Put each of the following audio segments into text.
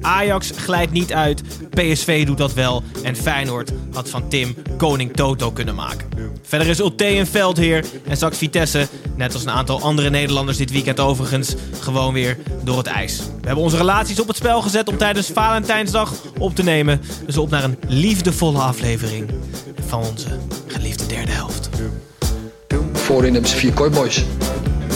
Ajax glijdt niet uit, PSV doet dat wel en Feyenoord had van Tim koning Toto kunnen maken. Verder is Ulte een veldheer en straks Vitesse, net als een aantal andere Nederlanders dit weekend overigens, gewoon weer door het ijs. We hebben onze relaties op het spel gezet om tijdens Valentijnsdag op te nemen. Dus op naar een liefdevolle aflevering van onze geliefde derde helft. Voorin hebben ze vier kooiboys.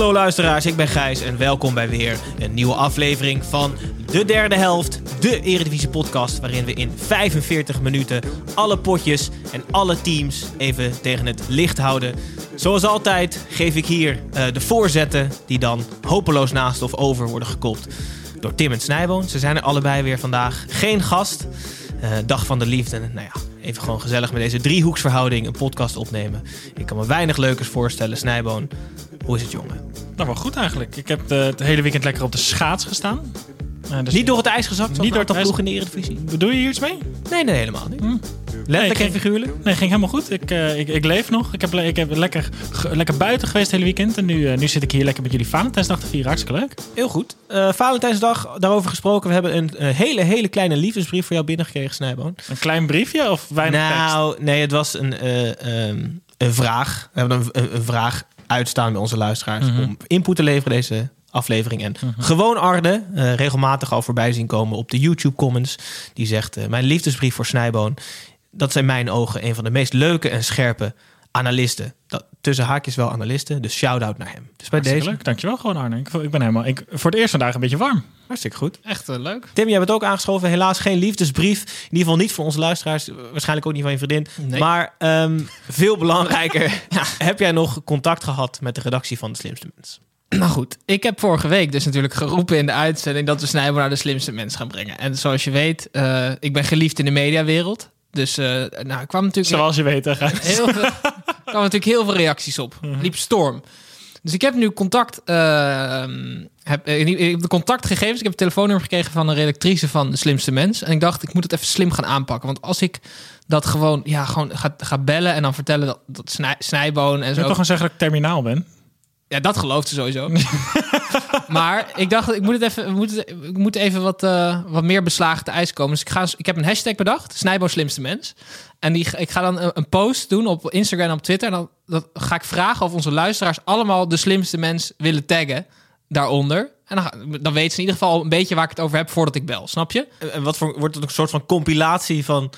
Hallo luisteraars, ik ben Gijs en welkom bij weer een nieuwe aflevering van De Derde Helft, de Eredivisie podcast waarin we in 45 minuten alle potjes en alle teams even tegen het licht houden. Zoals altijd geef ik hier eh, de voorzetten die dan hopeloos naast of over worden gekopt door Tim en Snijboon. Ze zijn er allebei weer vandaag. Geen gast. Eh, dag van de liefde. Nou ja, even gewoon gezellig met deze driehoeksverhouding een podcast opnemen. Ik kan me weinig leukers voorstellen. Snijboon, hoe is het jongen? Nou, wel goed eigenlijk. Ik heb de, het hele weekend lekker op de schaats gestaan. Eh, dus Niet door het ijs gezakt? Niet door het ijs. ploeg in de Eredivisie? Bedoel je hier iets mee? Nee, nee, helemaal niet. Nee, Letterlijk en ging- figuurlijk? Nee, ging helemaal goed. Ik, eh, ik, ik leef nog. Ik heb, ik heb lekker, lekker buiten geweest het hele weekend. En nu, eh, nu zit ik hier lekker met jullie Valentijnsdag te vieren. Hartstikke leuk. Heel goed. Eh, Valentijnsdag, daarover gesproken. We hebben een, eh, hele, hele kleine liefdesbrief voor jou binnengekregen, Snijboon. Een klein briefje of weinig tekst? Nou, nee, het was een, eh, ehm, een vraag. We hebben een, een, een vraag uitstaan bij onze luisteraars Mhm. om input te leveren deze aflevering. En gewoon Arde, eh, regelmatig al voorbij zien komen op de YouTube comments. Die zegt, eh, mijn liefdesbrief voor Snijboon. Dat zijn mijn ogen een van de meest leuke en scherpe analisten. Dat, tussen haakjes wel analisten, dus shout-out naar hem. Dus bij Hartstikke deze, leuk. Dankjewel gewoon Arne. Ik, ik ben helemaal, ik, voor het eerst vandaag een beetje warm. Hartstikke goed. Echt eh, leuk. Tim, jij bent ook aangeschoven. Helaas geen liefdesbrief. In ieder geval niet van onze luisteraars. Waarschijnlijk ook niet van je vriendin. Nee. Maar ehm, veel belangrijker. Heb jij nog contact gehad met de redactie van De Slimste Mens? Nou goed, ik heb vorige week dus natuurlijk geroepen in de uitzending dat we Snijboon naar de slimste mens gaan brengen. En zoals je weet, eh, ik ben geliefd in de mediawereld. Dus eh nou, ik kwam natuurlijk Zoals je weet, heel veel, er kwamen natuurlijk heel veel reacties op. Liep storm. Dus ik heb nu contact, eh, heb, eh, ik heb de contactgegevens. Ik heb het telefoonnummer gekregen van een redactrice van De Slimste Mens. En ik dacht, ik moet het even slim gaan aanpakken. Want als ik dat gewoon, ja, gewoon ga, ga bellen en dan vertellen dat, dat snij, snijboon en Je zo. moet toch gewoon zeggen dat ik terminaal ben? Ja, dat gelooft ze sowieso. maar ik dacht, ik moet, het even, ik moet, het- ik moet even wat, eh, wat meer beslagen te ijs komen. Dus ik, ga, ik heb een hashtag bedacht, Snijbo Slimste Mens. En die, ik ga dan een, een post doen op Instagram en op Twitter. En dan dat ga ik vragen of onze luisteraars allemaal de slimste mens willen taggen daaronder. En dan, dan weten ze in ieder geval een beetje waar ik het over heb voordat ik bel. Snap je? En- wat voor, wordt het een soort van compilatie van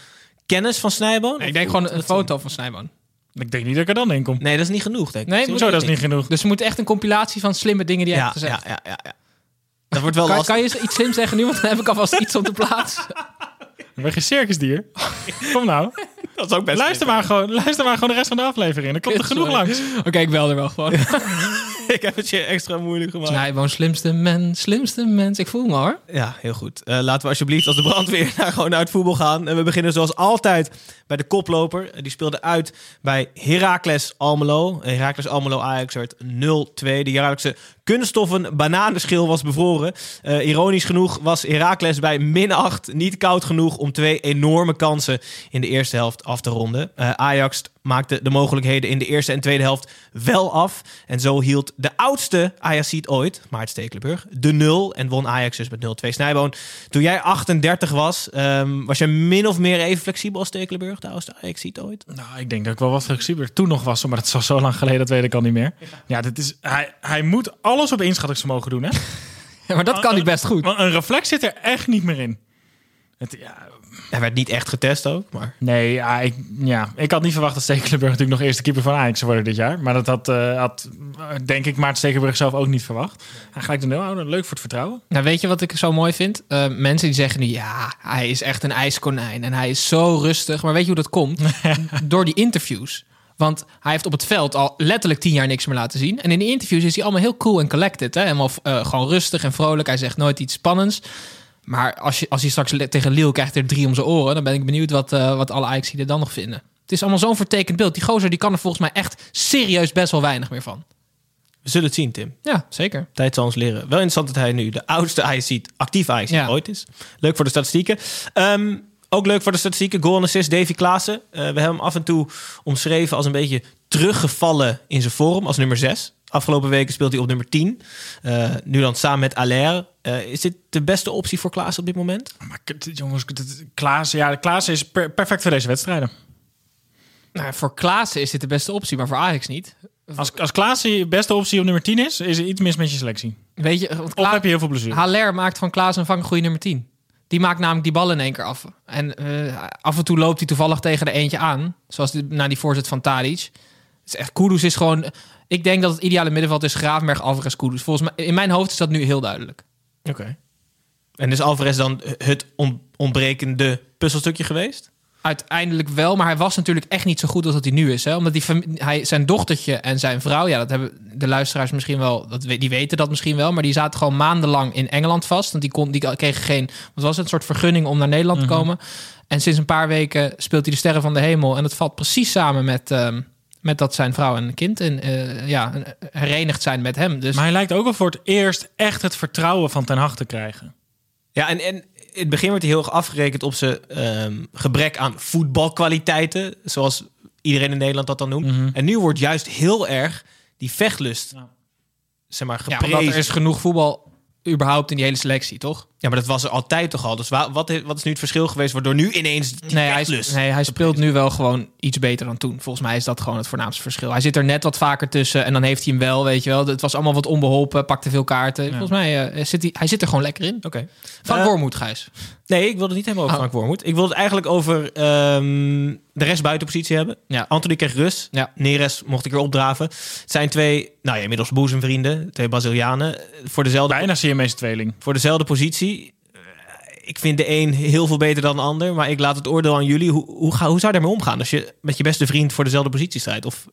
kennis van Snijboon? Nee, ik denk gewoon een foto van Snijboon. Ik denk niet dat ik er dan in kom. Nee, dat is niet genoeg, denk ik. Nee, Hoezo, dat is niet genoeg. Dus er moet echt een compilatie van slimme dingen die jij ja, hebt gezegd. ja, ja, ja, ja. Dat wordt wel Kan, lastig. kan je iets slims zeggen nu? Want dan heb ik alvast iets om te plaatsen. Ik ben geen circusdier. Kom nou. Dat is ook best Luister maar, gewoon, luister maar gewoon de rest van de aflevering. Er komt er genoeg Sorry. langs. Oké, ik bel er wel gewoon. Ik heb het je extra moeilijk gemaakt. Snijboon, slimste mens, slimste mens. Ik voel me hoor. Ja, heel goed. Eh, laten we alsjeblieft als de brandweer naar, gewoon naar het voetbal gaan. En we beginnen zoals altijd bij de koploper. Eh, Die speelde uit bij Heracles Almelo. Heracles Almelo Ajax werd 0-2. De jaarlijkse kunststoffen bananenschil was bevroren. Eh, ironisch genoeg was Heracles bij min 8 niet koud genoeg om twee enorme kansen in de eerste helft af te ronden. Eh, Ajax maakte de mogelijkheden in de eerste en tweede helft wel af. En zo hield de oudste Ajaxiet ooit, Maart Stekelenburg, de nul. En won Ajax dus met 0-2 Snijboon. Toen jij 38 was, ehm, was je min of meer even flexibel als Stekelenburg, de oudste Ajaxiet ooit? Nou, ik denk dat ik wel wat flexibeler toen nog was, maar dat is al zo lang geleden, dat weet ik al niet meer. Ja, dit is, hij, hij moet alles op inschattingsvermogen doen, hè? Ja, maar dat kan hij best goed. Want een reflex zit er echt niet meer in. Het, ja, Hij werd niet echt getest ook, maar... nee, ja ik, ja, ik had niet verwacht dat Stekelenburg natuurlijk nog eerste keeper van Ajax zou worden dit jaar. Maar dat had, eh, had eh, denk ik, Maarten Stekelenburg zelf ook niet verwacht. Hij gelijk de nul houden, leuk voor het vertrouwen. Nou, weet je wat ik zo mooi vind? Eh, mensen die zeggen nu, ja, hij is echt een ijskonijn en hij is zo rustig. Maar weet je hoe dat komt? Door die interviews. Want hij heeft op het veld al letterlijk tien jaar niks meer laten zien. En in die interviews is hij allemaal heel cool en collected. Hè? Helemaal eh, gewoon rustig en vrolijk. Hij zegt nooit iets spannends. Maar als, je, als hij straks tegen Lille krijgt er drie om zijn oren... dan ben ik benieuwd wat, eh, wat alle Ajax er dan nog vinden. Het is allemaal zo'n vertekend beeld. Die gozer die kan er volgens mij echt serieus best wel weinig meer van. We zullen het zien, Tim. Ja, zeker. Tijd zal ons leren. Wel interessant dat hij nu de oudste ajax actief ajax Ja. ooit is. Leuk voor de statistieken. Ehm, ook leuk voor de statistieken. Goal en assist, Davy Klaassen. Eh, we hebben hem af en toe omschreven als een beetje teruggevallen in zijn vorm. Als nummer 6. Afgelopen weken speelt hij op nummer 10. Eh, nu dan samen met Allaire. Eh, is dit de beste optie voor Klaassen op dit moment? Maar jongens, k- Klaas, ja, Klaas is per- perfect voor deze wedstrijden. Nou, voor Klaassen is dit de beste optie, maar voor Ajax niet. Als, als Klaas de beste optie op nummer 10 is, is er iets mis met je selectie. Weet je, want Of Kla- heb je heel veel plezier. Haller maakt van Klaas een vang goede nummer 10. Die maakt namelijk die bal in één keer af. En eh, af en toe loopt hij toevallig tegen er eentje aan. Zoals na die voorzet van Tadic. Het is echt, Kudus is gewoon... Ik denk dat het ideale middenveld is Gravenberg, Alvarez, Kudus. Volgens mij, in mijn hoofd is dat nu heel duidelijk. Oké. En is Alvarez dan het on- ontbrekende puzzelstukje geweest? Uiteindelijk wel, maar hij was natuurlijk echt niet zo goed als dat hij nu is. Hè? Omdat die hij, zijn dochtertje en zijn vrouw, ja, dat hebben de luisteraars misschien wel, dat, die weten dat misschien wel, maar die zaten gewoon maandenlang in Engeland vast. Want die, kon, die kregen geen, wat was het, een soort vergunning om naar Nederland te komen. En sinds een paar weken speelt hij de Sterren van de Hemel. En dat valt precies samen met, ehm, met dat zijn vrouw en kind en, eh, ja, herenigd zijn met hem. Dus Maar hij lijkt ook wel voor het eerst echt het vertrouwen van Ten Hag te krijgen. Ja, en, en in het begin werd hij heel erg afgerekend op zijn ehm, gebrek aan voetbalkwaliteiten. Zoals iedereen in Nederland dat dan noemt. Mhm. En nu wordt juist heel erg die vechtlust, Ja. zeg maar, ja, geprezen. omdat er is genoeg voetbal überhaupt in die hele selectie, toch? Ja, maar dat was er altijd toch al. Dus wa- wat, is, wat is nu het verschil geweest waardoor nu ineens die Nee, hij, nee, hij speelt nu wel gewoon iets beter dan toen. Volgens mij is dat gewoon het voornaamste verschil. Hij zit er net wat vaker tussen en dan heeft hij hem wel, weet je wel. Het was allemaal wat onbeholpen, pakte veel kaarten. Volgens mij eh, zit hij, hij zit er gewoon lekker in. Oké. Van Eh, Wormoed, Gijs. Nee, ik wilde het niet helemaal over Oh. Frank Wormoed. Ik wilde het eigenlijk over ehm, de rest buitenpositie hebben. Ja. Anthony kreeg rust. Ja. Neres mocht ik weer opdraven. Het zijn twee, nou ja, inmiddels boezemvrienden. Twee Brazilianen. Voor dezelfde Bijna Siamese tweeling. voor dezelfde positie. Eh, Ik vind de een heel veel beter dan de ander, maar ik laat het oordeel aan jullie. Hoe, hoe, ga, hoe zou je daarmee omgaan als je met je beste vriend voor dezelfde positie strijdt? Of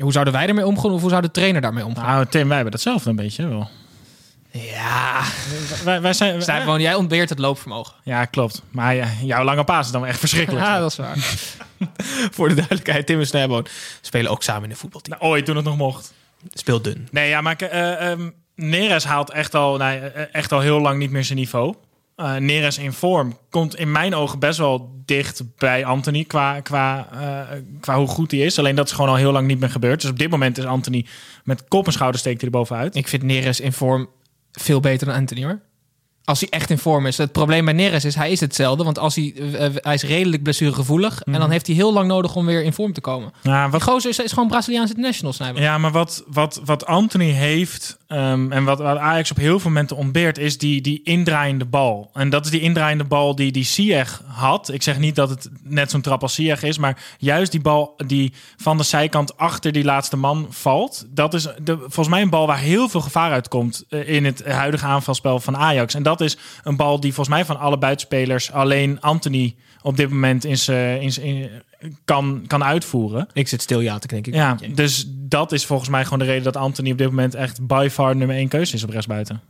Hoe zouden wij ermee omgaan of hoe zou de trainer daarmee omgaan? Nou, Tim, wij hebben datzelfde een beetje wel. ja, Wij, wij zijn, Stijn, gewoon, jij ontbeert het loopvermogen. Ja, klopt. Maar ja, jouw lange paas is dan echt verschrikkelijk. Ja, dat is waar. voor de duidelijkheid, Tim en Snijboon spelen ook samen in een voetbalteam. Nou, ooit toen het nog mocht. Speelt dun. Nee, ja, maar eh ehm, Neres haalt echt al, echt al heel lang niet meer zijn niveau. Eh Neres in vorm komt in mijn ogen best wel dicht bij Anthony qua, qua, eh, qua hoe goed hij is. Alleen dat is gewoon al heel lang niet meer gebeurd. Dus op dit moment is Anthony met kop en schouder steekt hij er bovenuit. Ik vind Neres in vorm veel beter dan Anthony, hoor. Als hij echt in vorm is. Het probleem bij Neres is, hij is hetzelfde. Want als hij, eh, eh, hij is redelijk blessuregevoelig. En dan heeft hij heel lang nodig om weer in vorm te komen. Ja, wat, gozer is, is gewoon Braziliaans international, Snijboon. ja, maar wat, wat, wat Anthony heeft ehm, en wat, wat Ajax op heel veel momenten ontbeert, is die, die indraaiende bal. En dat is die indraaiende bal die, die Ziyech had. Ik zeg niet dat het net zo'n trap als Ziyech is, maar juist die bal die van de zijkant achter die laatste man valt. Dat is de, volgens mij een bal waar heel veel gevaar uitkomt eh, in het huidige aanvalspel van Ajax. En dat is een bal die volgens mij van alle buitenspelers alleen Anthony op dit moment in zijn, in kan, kan uitvoeren. Ik zit stil ja te knikken. Ja, dus dat is volgens mij gewoon de reden dat Anthony op dit moment echt by far nummer één keuze is op rechtsbuiten.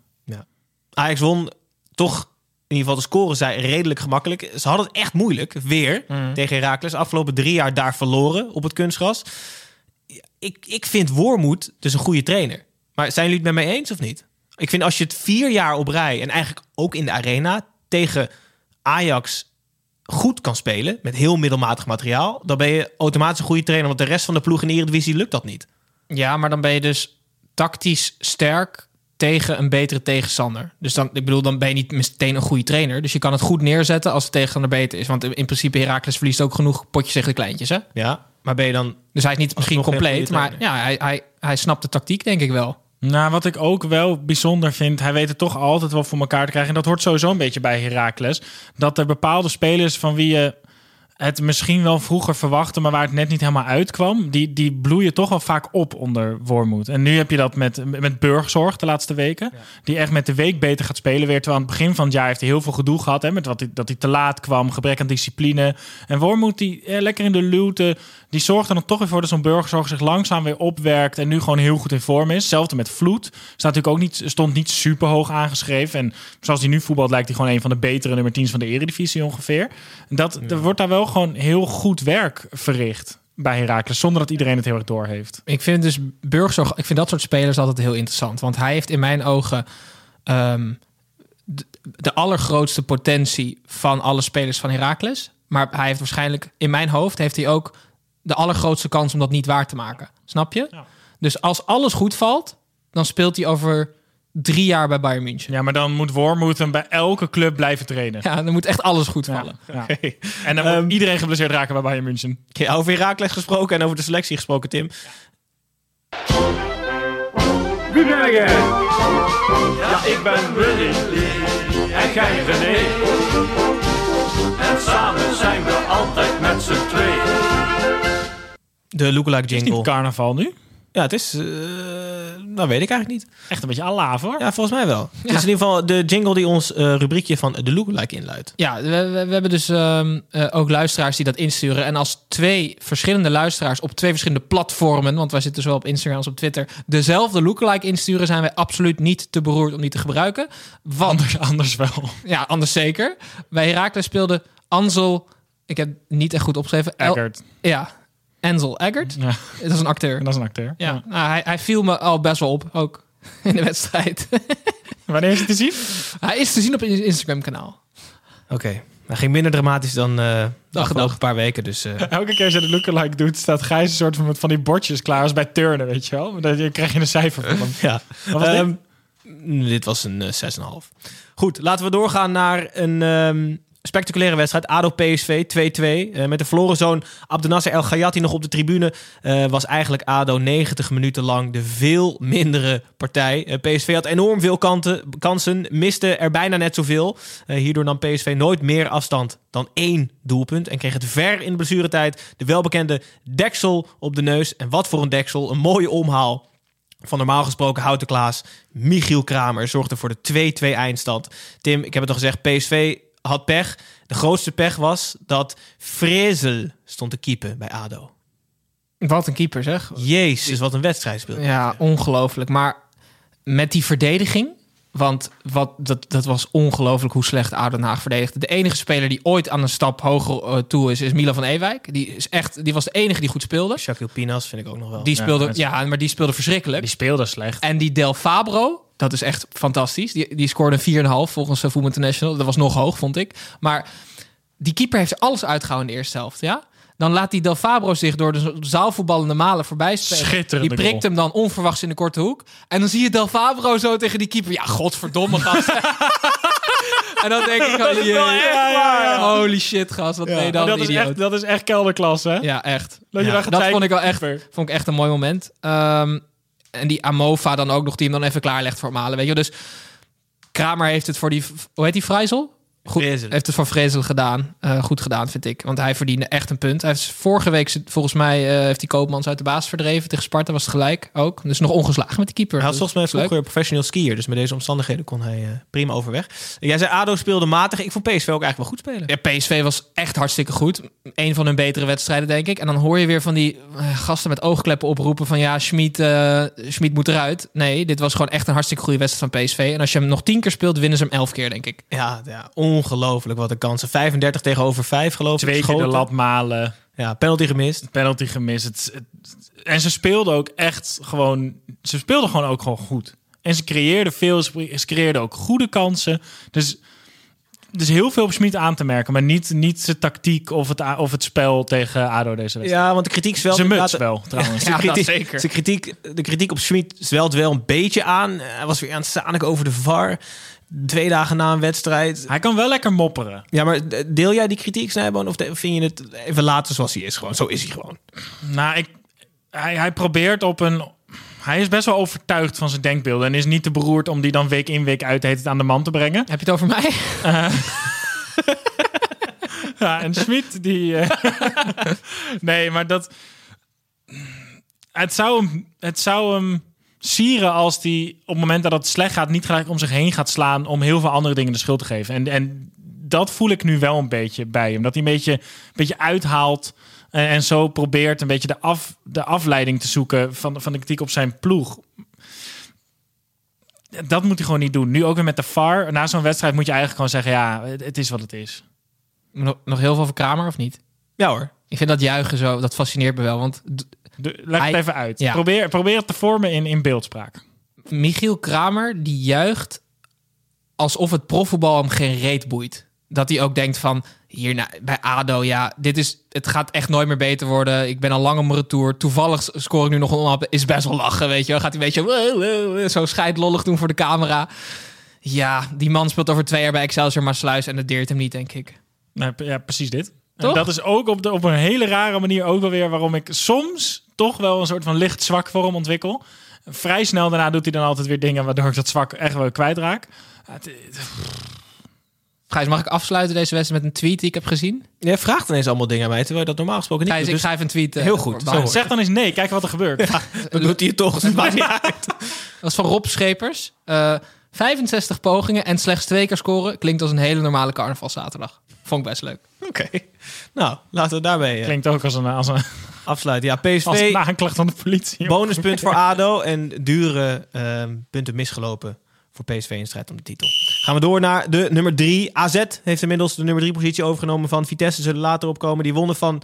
Ajax won toch in ieder geval de score zij redelijk gemakkelijk. Ze hadden het echt moeilijk, weer, tegen Heracles. Afgelopen drie jaar daar verloren op het kunstgras. Ik, ik vind Wormoed dus een goede trainer. Maar zijn jullie het met mij eens of niet? Ik vind als je het vier jaar op rij en eigenlijk ook in de arena tegen Ajax goed kan spelen met heel middelmatig materiaal, dan ben je automatisch een goede trainer. Want de rest van de ploeg in de Eredivisie lukt dat niet. Ja, maar dan ben je dus tactisch sterk tegen een betere tegenstander. Dus dan, ik bedoel, dan ben je niet meteen een goede trainer. Dus je kan het goed neerzetten als de tegenstander beter is. Want in in principe Heracles verliest ook genoeg potjes tegen de kleintjes, hè? Ja, maar ben je dan Dus hij is niet misschien compleet, maar ja, hij, hij, hij snapt de tactiek denk ik wel. Nou, wat ik ook wel bijzonder vind, hij weet het toch altijd wel voor elkaar te krijgen. En dat hoort sowieso een beetje bij Heracles. Dat er bepaalde spelers van wie je het misschien wel vroeger verwachten, maar waar het net niet helemaal uitkwam, die, die bloeien toch wel vaak op onder Wormoed. En nu heb je dat met, met Burgzorg de laatste weken, die echt met de week beter gaat spelen weer. Terwijl aan het begin van het jaar heeft hij heel veel gedoe gehad, hè, met wat hij, dat hij te laat kwam, gebrek aan discipline. En Wormoed, die eh, lekker in de luwte, die zorgt er dan toch weer voor dat zo'n Burgzorg zich langzaam weer opwerkt en nu gewoon heel goed in vorm is. Hetzelfde met Vloed. Staat natuurlijk ook niet, stond niet super hoog aangeschreven. En zoals hij nu voetbalt, lijkt hij gewoon een van de betere nummer 10's van de Eredivisie ongeveer. Dat, er wordt daar wel gewoon heel goed werk verricht bij Heracles, zonder dat iedereen het heel erg door heeft. Ik vind dus Burgzorg, ik vind dat soort spelers altijd heel interessant. Want hij heeft in mijn ogen ehm, de, de allergrootste potentie van alle spelers van Heracles. Maar hij heeft waarschijnlijk, in mijn hoofd, heeft hij ook de allergrootste kans om dat niet waar te maken. Snap je? Ja. Dus als alles goed valt, dan speelt hij over drie jaar bij Bayern München. Ja, maar dan moet Wormoed hem bij elke club blijven trainen. Ja, dan moet echt alles goed Ja, vallen. ja. En dan moet Ehm, iedereen geblesseerd raken bij Bayern München. Oké, over Herakles gesproken en over de selectie gesproken, Tim. Wie ben jij? Ja, ik ben Willy. En jij De lookalike Is niet jingle. carnaval nu? Ja, het is... eh nou, weet ik eigenlijk niet. Echt een beetje alaven hoor. Ja, volgens mij wel. Het is in ieder geval de jingle die ons eh, rubriekje van de lookalike inluidt. Ja, we, we, hebben dus ehm, eh, ook luisteraars die dat insturen. En als twee verschillende luisteraars op twee verschillende platformen, want wij zitten zowel op Instagram als op Twitter, dezelfde lookalike insturen, zijn wij absoluut niet te beroerd om die te gebruiken. Want, Anders, anders wel. ja, anders zeker. Bij Herakles speelde Ansel, ik heb niet echt goed opgeschreven. Eggert. ja, Ansel Eggert. Ja, Dat is een acteur. dat is een acteur. Ja, nou, hij, hij viel me al best wel op, ook in de wedstrijd. Wanneer is het te zien? hij is te zien op een Instagram-kanaal. Oké. Hij ging minder dramatisch dan eh de afgelopen paar weken. Dus eh, Elke keer als je de lookalike doet, staat Gijs een soort van van die bordjes klaar als bij turnen, weet je wel. Dan krijg je een cijfer van hem. ja. Dit? Ehm, dit was een eh, 6,5. Goed, laten we doorgaan naar een ehm, spectaculaire wedstrijd. ADO-PSV 2-2. Eh, met de verloren zoon Abdenasser El Gayati nog op de tribune... eh, was eigenlijk ADO 90 minuten lang de veel mindere partij. Eh, PSV had enorm veel kanten, kansen, miste er bijna net zoveel. Eh, hierdoor nam PSV nooit meer afstand dan één doelpunt... en kreeg het ver in de blessuretijd de welbekende deksel op de neus. En wat voor een deksel, een mooie omhaal van normaal gesproken Houten Klaas, Michiel Kramer zorgde voor de 2-2 eindstand. Tim, ik heb het al gezegd, PSV had pech. De grootste pech was dat Frezel stond te keepen bij ADO. Wat een keeper zeg. Jezus, wat een wedstrijd speelde. Ja, ongelooflijk. Maar met die verdediging, want wat, dat, dat was ongelooflijk hoe slecht ADO Den Haag verdedigde. De enige speler die ooit aan een stap hoger eh, toe is, is Milan van Ewijk. Die, is echt, die was de enige die goed speelde. Shaquille Pinas vind ik ook nog wel. Die speelde, ja, maar die speelde verschrikkelijk. Die speelde slecht. En die Del Fabro, dat is echt fantastisch. Die, die scoorde een 4,5 volgens uh, Voetbal International. Dat was nog hoog, vond ik. Maar die keeper heeft alles uitgehouden in de eerste helft, ja? Dan laat die Del Fabro zich door de zaalvoetballende malen voorbij spelen. Die prikt goal. hem dan onverwachts in de korte hoek. En dan zie je Del Fabro zo tegen die keeper. Ja, godverdomme, gast. en dan denk ik, oh, jee, holy shit, gast. Wat ben je dan dat, is echt, dat is echt kelderklasse, hè? Ja, echt. Dat je Ja, vond ik wel echt, vond ik echt een mooi moment. Ehm, en die Amova dan ook nog, die hem dan even klaarlegt voor Malen. Weet je, dus Kramer heeft het voor die, hoe heet die Vrijzel? Goed, Vrezel. heeft het voor Vrezel gedaan. Eh, goed gedaan, vind ik. Want hij verdiende echt een punt. Hij heeft vorige week, volgens mij, eh, heeft hij Koopmans uit de baas verdreven. Tegen Sparta was het gelijk ook. Dus nog ongeslagen met die keeper. Hij was Dus volgens mij leuk. vroeger professioneel skier. Dus met deze omstandigheden kon hij eh, prima overweg. Jij zei ADO speelde matig. Ik vond PSV ook eigenlijk wel goed spelen. Ja, PSV was echt hartstikke goed. Een van hun betere wedstrijden, denk ik. En dan hoor je weer van die gasten met oogkleppen oproepen van... ja, Schmid, Schmid moet eruit. Nee, dit was gewoon echt een hartstikke goede wedstrijd van PSV. En als je hem nog tien keer speelt, winnen ze hem elf keer, denk ik. Ja, ja ongelooflijk wat een kansen. 35 tegenover 5 geloof ik. Twee keer de lat malen. Ja, penalty gemist. penalty gemist. Het, het- en ze speelden ook echt gewoon. Ze speelden gewoon ook gewoon goed. En ze creëerden veel. Ze creëerden ook goede kansen. Dus. Dus heel veel op Schmid aan te merken, maar niet, niet zijn tactiek of het, of het spel tegen ADO deze wedstrijd. Ja, want de kritiek zwelt zijn muts inderdaad- wel, trouwens. Ja, kritiek, zeker. zijn kritiek, de kritiek op Schmid zwelt wel een beetje aan. Hij was weer aan het zaniken over de VAR. Twee dagen na een wedstrijd. Hij kan wel lekker mopperen. Ja, maar deel jij die kritiek, Snijboon? Of vind je het even laten zoals hij is? Gewoon, zo is hij gewoon. Nou, ik, hij, hij probeert op een. Hij is best wel overtuigd van zijn denkbeelden. En is niet te beroerd om die dan week in, week uit het aan de man te brengen. Heb je het over mij? Ja, en Schmid die... eh, nee, maar dat... Het zou hem, het zou hem sieren als hij op het moment dat het slecht gaat... niet gelijk om zich heen gaat slaan om heel veel andere dingen de schuld te geven. En, en dat voel ik nu wel een beetje bij hem. Dat hij een beetje, een beetje uithaalt en, en zo probeert een beetje de, af, de afleiding te zoeken van, van de kritiek op zijn ploeg. Dat moet hij gewoon niet doen. Nu ook weer met de VAR. Na zo'n wedstrijd moet je eigenlijk gewoon zeggen... ja, het, het is wat het is. Nog, nog heel veel over Kramer of niet? Ja hoor. Ik vind dat juichen zo, dat fascineert me wel. Want De, leg Hij- het even uit. Ja. Probeer, probeer het te vormen in, in beeldspraak. Michiel Kramer, die juicht alsof het profvoetbal hem geen reet boeit. Dat hij ook denkt van, hier na- bij ADO, ja, dit is, het gaat echt nooit meer beter worden. Ik ben al lang op mijn retour. Toevallig score ik nu nog een onhap. Is best wel lachen, weet je wel. Gaat hij een beetje zo scheidlollig doen voor de camera. Ja, die man speelt over twee jaar bij Excelsior Maasluis en dat deert hem niet, denk ik. P- ja, precies dit. Toch? En dat is ook op, de, op een hele rare manier ook alweer waarom ik soms toch wel een soort van licht zwak voor hem ontwikkel. Vrij snel daarna doet hij dan altijd weer dingen waardoor ik dat zwak echt wel kwijtraak. Gijs, mag ik afsluiten deze wedstrijd met een tweet die ik heb gezien? Je vraagt ineens allemaal dingen aan mij, terwijl je dat normaal gesproken niet Gijs, doet. ik Dus schrijf een tweet. eh, Heel goed, zo zeg dan eens nee, kijk wat er gebeurt. dat doet hij het toch, het maakt niet uit. Dat is van Rob Schepers. Eh 65 pogingen en slechts twee keer scoren. Klinkt als een hele normale carnavalszaterdag. Vond ik best leuk. Oké. Nou, laten we daarmee eh, Klinkt ook als een, als een, afsluiten. Ja, als PSV, een aanklacht van de politie. bonuspunt voor ADO en dure ehm, punten misgelopen voor PSV in strijd om de titel. Gaan we door naar de nummer 3. AZ heeft inmiddels de nummer 3 positie overgenomen van Vitesse. Zullen later opkomen. Die wonnen van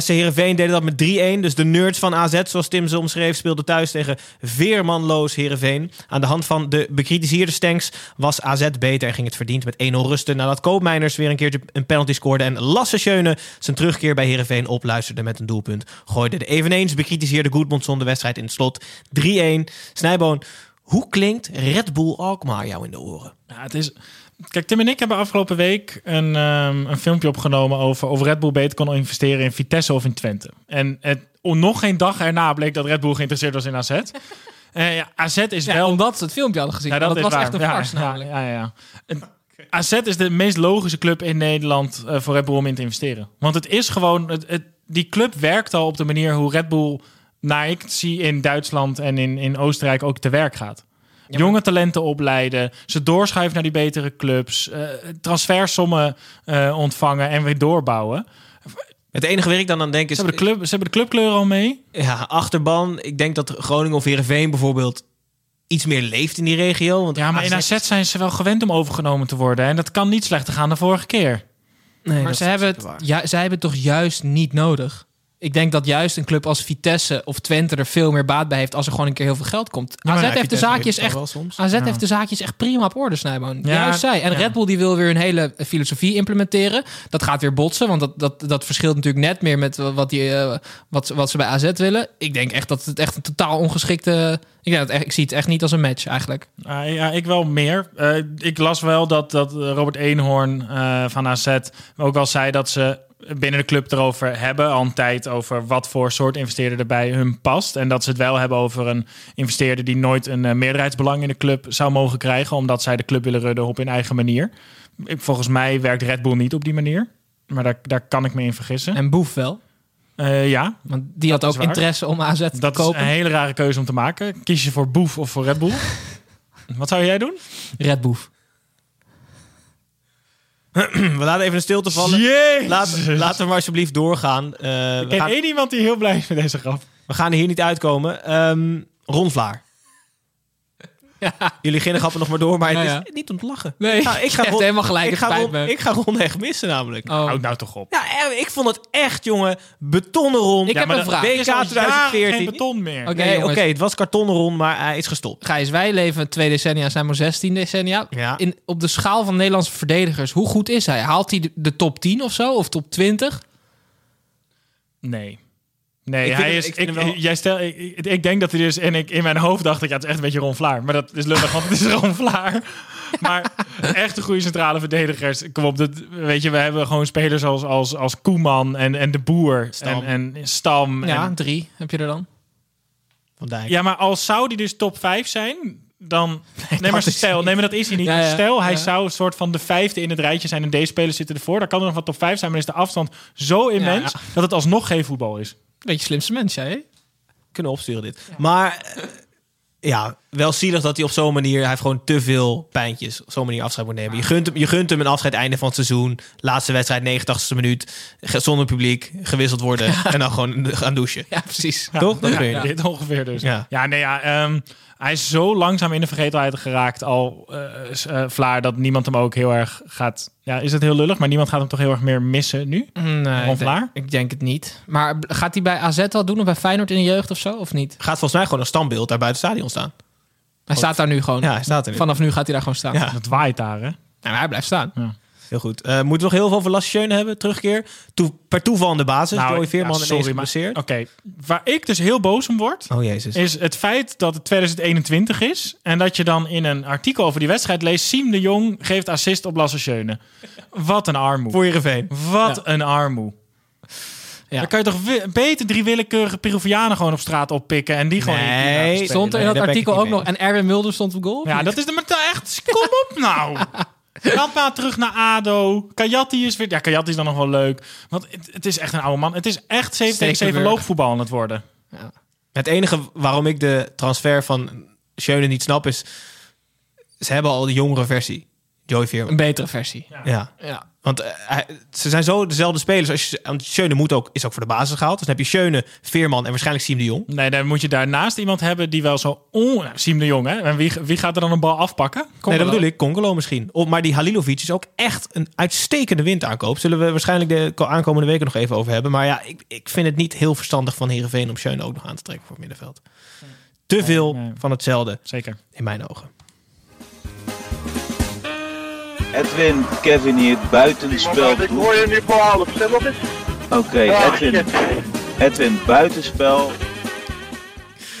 SC Heerenveen, deden dat met 3-1. Dus de nerds van AZ, zoals Tim ze omschreef, speelden thuis tegen veermanloos Heerenveen. Aan de hand van de bekritiseerde stanks was AZ beter en ging het verdiend met 1-0 rusten. Nadat Koopmeiners weer een keertje een penalty scoorde en Lasse Schöne zijn terugkeer bij Heerenveen opluisterde met een doelpunt. Gooide de eveneens bekritiseerde Goedmondson de wedstrijd in het slot 3-1. Snijboon, hoe klinkt Red Bull Alkmaar jou in de oren? Ja, het is... Kijk, Tim en ik hebben afgelopen week een, ehm, een filmpje opgenomen over of Red Bull beter kon investeren in Vitesse of in Twente. En het, nog geen dag erna bleek dat Red Bull geïnteresseerd was in AZ. Eh ja, AZ is Ja, wel... omdat ze het filmpje hadden gezien. Ja, dat was waar. echt een farce ja, namelijk. Ja, ja. En AZ is de meest logische club in Nederland eh, voor Red Bull om in te investeren. Want het is gewoon... Het, het, die club werkt al op de manier hoe Red Bull, naar ik zie in Duitsland en in, in Oostenrijk, ook te werk gaat. Jonge talenten opleiden, ze doorschuiven naar die betere clubs, eh transfersommen eh, ontvangen en weer doorbouwen. Het enige waar ik dan aan denk is... Ze hebben de, club, ze hebben de clubkleur al mee. Ja, achterban. Ik denk dat Groningen of Heerenveen bijvoorbeeld iets meer leeft in die regio. Want Ja, maar in AZ zijn ze wel gewend om overgenomen te worden. En dat kan niet slechter gaan dan vorige keer. Nee, Maar ze hebben, het, ja, zij hebben het toch juist niet nodig? Ik denk dat juist een club als Vitesse of Twente er veel meer baat bij heeft als er gewoon een keer heel veel geld komt. AZ ja, heeft de zaakjes heeft echt. AZ Ja. heeft de zaakjes echt prima op orde, Snijboon. Ja, Juist zij. En. Red Bull die wil weer een hele filosofie implementeren. Dat gaat weer botsen, want dat, dat, dat verschilt natuurlijk net meer met wat, die, eh, wat, wat ze bij AZ willen. Ik denk echt dat het echt een totaal ongeschikte... Ik, denk dat echt, ik zie het echt niet als een match eigenlijk. Ja, ik wel meer. Eh, ik las wel dat, dat Robert Eenhoorn eh, van AZ ook wel zei dat ze binnen de club erover hebben al een tijd over wat voor soort investeerder er bij hun past. En dat ze het wel hebben over een investeerder die nooit een eh, meerderheidsbelang in de club zou mogen krijgen, omdat zij de club willen runnen op hun eigen manier. Ik, volgens mij werkt Red Bull niet op die manier. Maar daar, daar kan ik me in vergissen. En Boef wel. Eh, ja, Want die had Dat ook is interesse om AZ te dat is kopen. een hele rare keuze om te maken. Kies je voor Boef of voor Red Bull? wat zou jij doen? Red Boef. We laten even een stilte vallen. Jezus! Laat, laten we maar alsjeblieft doorgaan. Eh, Ik ken gaan, één iemand die heel blij is met deze grap. we gaan er hier niet uitkomen. Ehm Ron Vlaar. Jullie gingen grappen nog maar door, maar het Ja, is ja. niet om te lachen. Nee, ik ga, ik je ga hebt Ron, helemaal gelijk, Ik ga, Ron, me. ik ga Ron echt missen namelijk. Oh. Houd nou toch op. Ja, eh, ik vond het echt, jongen, betonnen Ron. Ik heb maar een vraag. WK Er is al jaren 2014. geen beton meer. Oké, Nee, oké, het was kartonnen Ron, maar hij is gestopt. Gijs, wij leven twee decennia, zijn maar 16 decennia. Ja. In, op de schaal van Nederlandse verdedigers, hoe goed is hij? Haalt hij de, de top 10 of zo? Of top 20? Nee. Nee, Ik hij hem- is. ik wel- jij stel, ik, ik- denk dat hij dus. En ik, in mijn hoofd dacht ik, ja, het is echt een beetje Ron Vlaar. Maar dat is lullig, want het is Ron Vlaar. Maar echt een goede centrale verdedigers. Kom op, dat, weet je, we hebben gewoon spelers als, als, als Koeman en, en De Boer. Stam. En, en Stam. Ja, En, drie heb je er dan. Van Dijk. ja, maar als zou die dus top 5 zijn, dan... Nee, maar dat stel, nee, maar dat is hij niet. Ja, ja. Stel, hij Ja. zou een soort van de vijfde in het rijtje zijn en deze spelers zitten ervoor. Dan kan er nog wat top vijf zijn, maar is de afstand zo immens Ja, dat het alsnog geen voetbal is. Beetje slimste mens, jij. kunnen opsturen dit. Maar eh, ja, wel zielig dat hij op zo'n manier... Hij heeft gewoon te veel pijntjes op zo'n manier afscheid moet nemen. Je gunt hem, je gunt hem een afscheid einde van het seizoen. Laatste wedstrijd, 89ste minuut. Zonder publiek, gewisseld worden. En dan gewoon gaan douchen. Ja, precies. Toch? Dat Ja, ongeveer dus. Ja. Ja, nee, ja, ehm, hij is zo langzaam in de vergetelheid geraakt al, eh, eh, Vlaar, dat niemand hem ook heel erg gaat... Ja, is het heel lullig, maar niemand gaat hem toch heel erg meer missen nu? Nee, Ron ik, Vlaar? denk, ik denk het niet. Maar gaat hij bij AZ wel doen of bij Feyenoord in de jeugd of zo? Of niet? Gaat volgens mij gewoon een standbeeld daar buiten het stadion staan. Hij staat daar nu gewoon. Ja, hij staat er nu. Vanaf nu gaat hij daar gewoon staan. Ja. Het waait daar, hè? Nou, maar hij blijft staan. Heel goed. Eh, moeten we nog heel veel over Lasse Schöne hebben? Terugkeer. Toe, per toeval aan de basis. Nou, Joey Veerman ja, sorry, maar-. Oké, waar ik dus heel boos om word... Oh jezus. is het feit dat het 2021 is... en dat je dan in een artikel over die wedstrijd leest... Siem de Jong geeft assist op Lasse Schöne. Wat een armoe. Voor Heerenveen. Wat een armoe. Ja. Dan kan je toch beter drie willekeurige Peruvianen gewoon op straat oppikken... en die gewoon Nee. Stond er in dat artikel ook nog. En Erwin Mulder stond op goal? Ja, dat is de maar echt. Kom op nou. Ga maar terug naar ADO. Kajati is weer... Ja, Kajati is dan nog wel leuk. Want het, het is echt een oude man. Het is echt 7 tegen 7 Stekelenburg. loopvoetbal aan het worden. Het enige waarom ik de transfer van Schöne niet snap is... Ze hebben al de jongere versie. Joey Veerman. Een betere versie. Ja. Ja. Want eh, hij- ze zijn zo dezelfde spelers. Als je, want Schöne moet ook, is ook voor de basis gehaald. Dus dan heb je Schöne, Veerman en waarschijnlijk Siem de Jong. Nee, dan moet je daarnaast iemand hebben die wel zo... On... Siem de Jong, hè? En wie, wie gaat er dan een bal afpakken? Nee, dat bedoel ik. Congolo misschien. Of, maar die Halilovic is ook echt een uitstekende windaankoop. Zullen we waarschijnlijk de ko- aankomende weken nog even over hebben. Maar ja, ik, ik vind het niet heel verstandig van Heerenveen om Schöne ook nog aan te trekken voor het middenveld. Te veel nee. van hetzelfde, Zeker. in mijn ogen. Edwin, Kevin hier, buitenspel. Ik hoor je nu voor half. Stem op eens. Oké, Edwin, Edwin, buitenspel.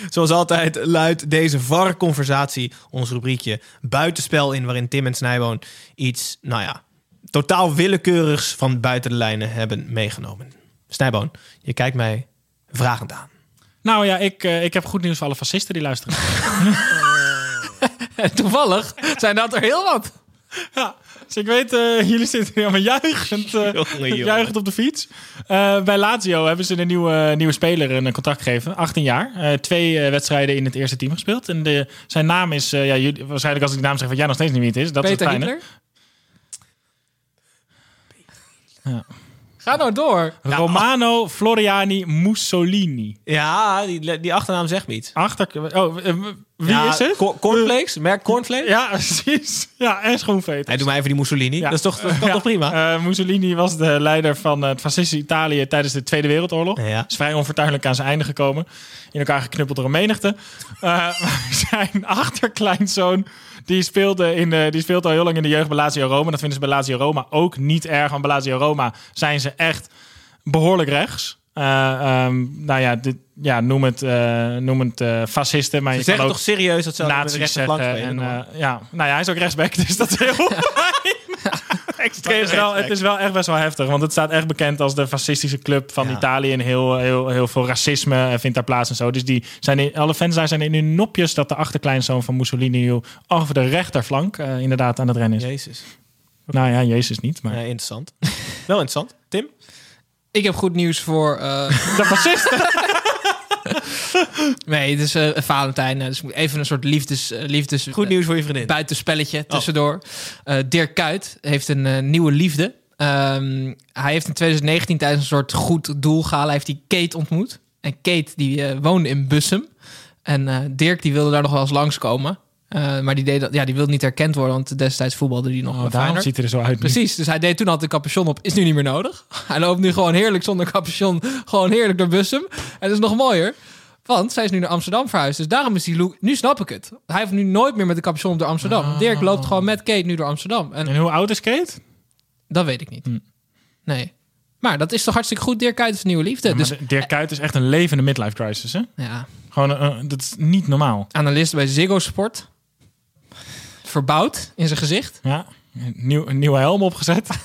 Zoals altijd luidt deze VAR-conversatie ons rubriekje buitenspel in... waarin Tim en Snijboon iets, nou ja, totaal willekeurigs van buiten de lijnen hebben meegenomen. Snijboon, je kijkt mij vragend aan. Nou ja, ik, eh, ik heb goed nieuws voor alle fascisten die luisteren. Toevallig zijn dat er heel wat. Ja, dus ik weet, eh, jullie zitten hier allemaal juichend, eh, Jongen, juichend op de fiets. Eh, bij Lazio hebben ze een nieuwe, nieuwe speler een contract gegeven, 18 jaar. Eh, twee eh, wedstrijden in het eerste team gespeeld. En de, zijn naam is, eh, ja, jullie, waarschijnlijk als ik de naam zeg, van jij nog steeds niet wie het is. Dat is het fijne. Hitler? Ga nou door. Romano Floriani Mussolini. Ja, die, die achternaam zegt me iets. Achter, oh, eh, wie Ja, is het? Co- Cornflakes? Merk Cornflakes? Ja, precies. Ja, en schoenveters. Hij doet mij even die Mussolini. Ja. Dat is toch, dat kan Ja. toch prima? Eh, Mussolini was de leider van het fascistische Italië tijdens de Tweede Wereldoorlog. Ja. Is vrij onfortuinlijk aan zijn einde gekomen. In elkaar geknuppeld door een menigte. Eh, maar zijn achterkleinzoon, die speelde, in de, die speelt al heel lang in de jeugd bij Lazio Roma. Dat vinden ze bij Lazio Roma ook niet erg. Want bij Lazio Roma zijn ze echt behoorlijk rechts. Ehm, nou ja, dit, ja, noem het, eh, noem het eh, fascisten. Maar Ze je kan zeggen ook toch serieus dat ze nazi's zeggen. En, ja, nou ja, hij is ook rechtsback, dus dat is heel het, is wel, het is wel echt best wel heftig, want het staat echt bekend als de fascistische club van Ja. Italië. En heel, heel, heel veel racisme eh, vindt daar plaats en zo. Dus die zijn in, alle fans daar zijn in hun nopjes dat de achterkleinzoon van Mussolini over de rechterflank eh, inderdaad aan het rennen is. Jezus. Nou ja, Jezus niet, maar Ja, interessant. Wel interessant. Tim? Ik heb goed nieuws voor... eh, de fascisten. nee, het is eh, Valentijn. eh, Dus even een soort liefdes... eh, liefdes Goed nieuws voor je vriendin. buitenspelletje tussendoor. Eh, Dirk Kuyt heeft een nieuwe liefde. Ehm, hij heeft in 2019 tijdens een soort goed doel gehaald. Hij heeft die Kate ontmoet. En Kate die eh, woonde in Bussum. En Dirk die wilde daar nog wel eens langskomen. Eh maar die, deed dat, ja, die wilde niet herkend worden, want destijds voetbalde hij nog Oh, Feyenoord. ziet hij er zo uit. nu. Precies, dus hij deed toen altijd een capuchon op. Is nu niet meer nodig. Hij loopt nu gewoon heerlijk zonder capuchon. Gewoon heerlijk door Bussum. En dat is nog mooier. Want zij is nu naar Amsterdam verhuisd. Dus daarom is die look... Nu snap ik het. Hij heeft nu nooit meer met de capuchon op door Amsterdam. Dirk loopt gewoon met Kate nu door Amsterdam. En En hoe oud is Kate? dat weet ik niet. Nee. Maar dat is toch hartstikke goed. Dirk Kuyt is een nieuwe liefde. Ja, dus Dirk Kuyt is echt een levende midlife crisis, hè? ja, Gewoon, eh, dat is niet normaal. analist bij Ziggo Sport. Verbouwd in zijn gezicht. Ja, een, nieuw, een nieuwe helm opgezet.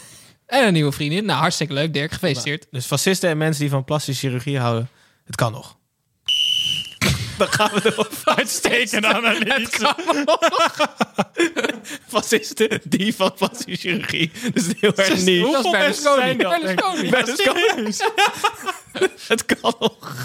En een nieuwe vriendin. Nou, hartstikke leuk, Dirk. Gefeliciteerd. Dus fascisten en mensen die van plastische chirurgie houden, het kan nog. Dan gaan we erop. Uitstekende analyse. Fascisten, die van plastische chirurgie. Dus heel erg niet. Dat is mensen zijn Berlusconi. dat? Berlusconi. Het kan nog.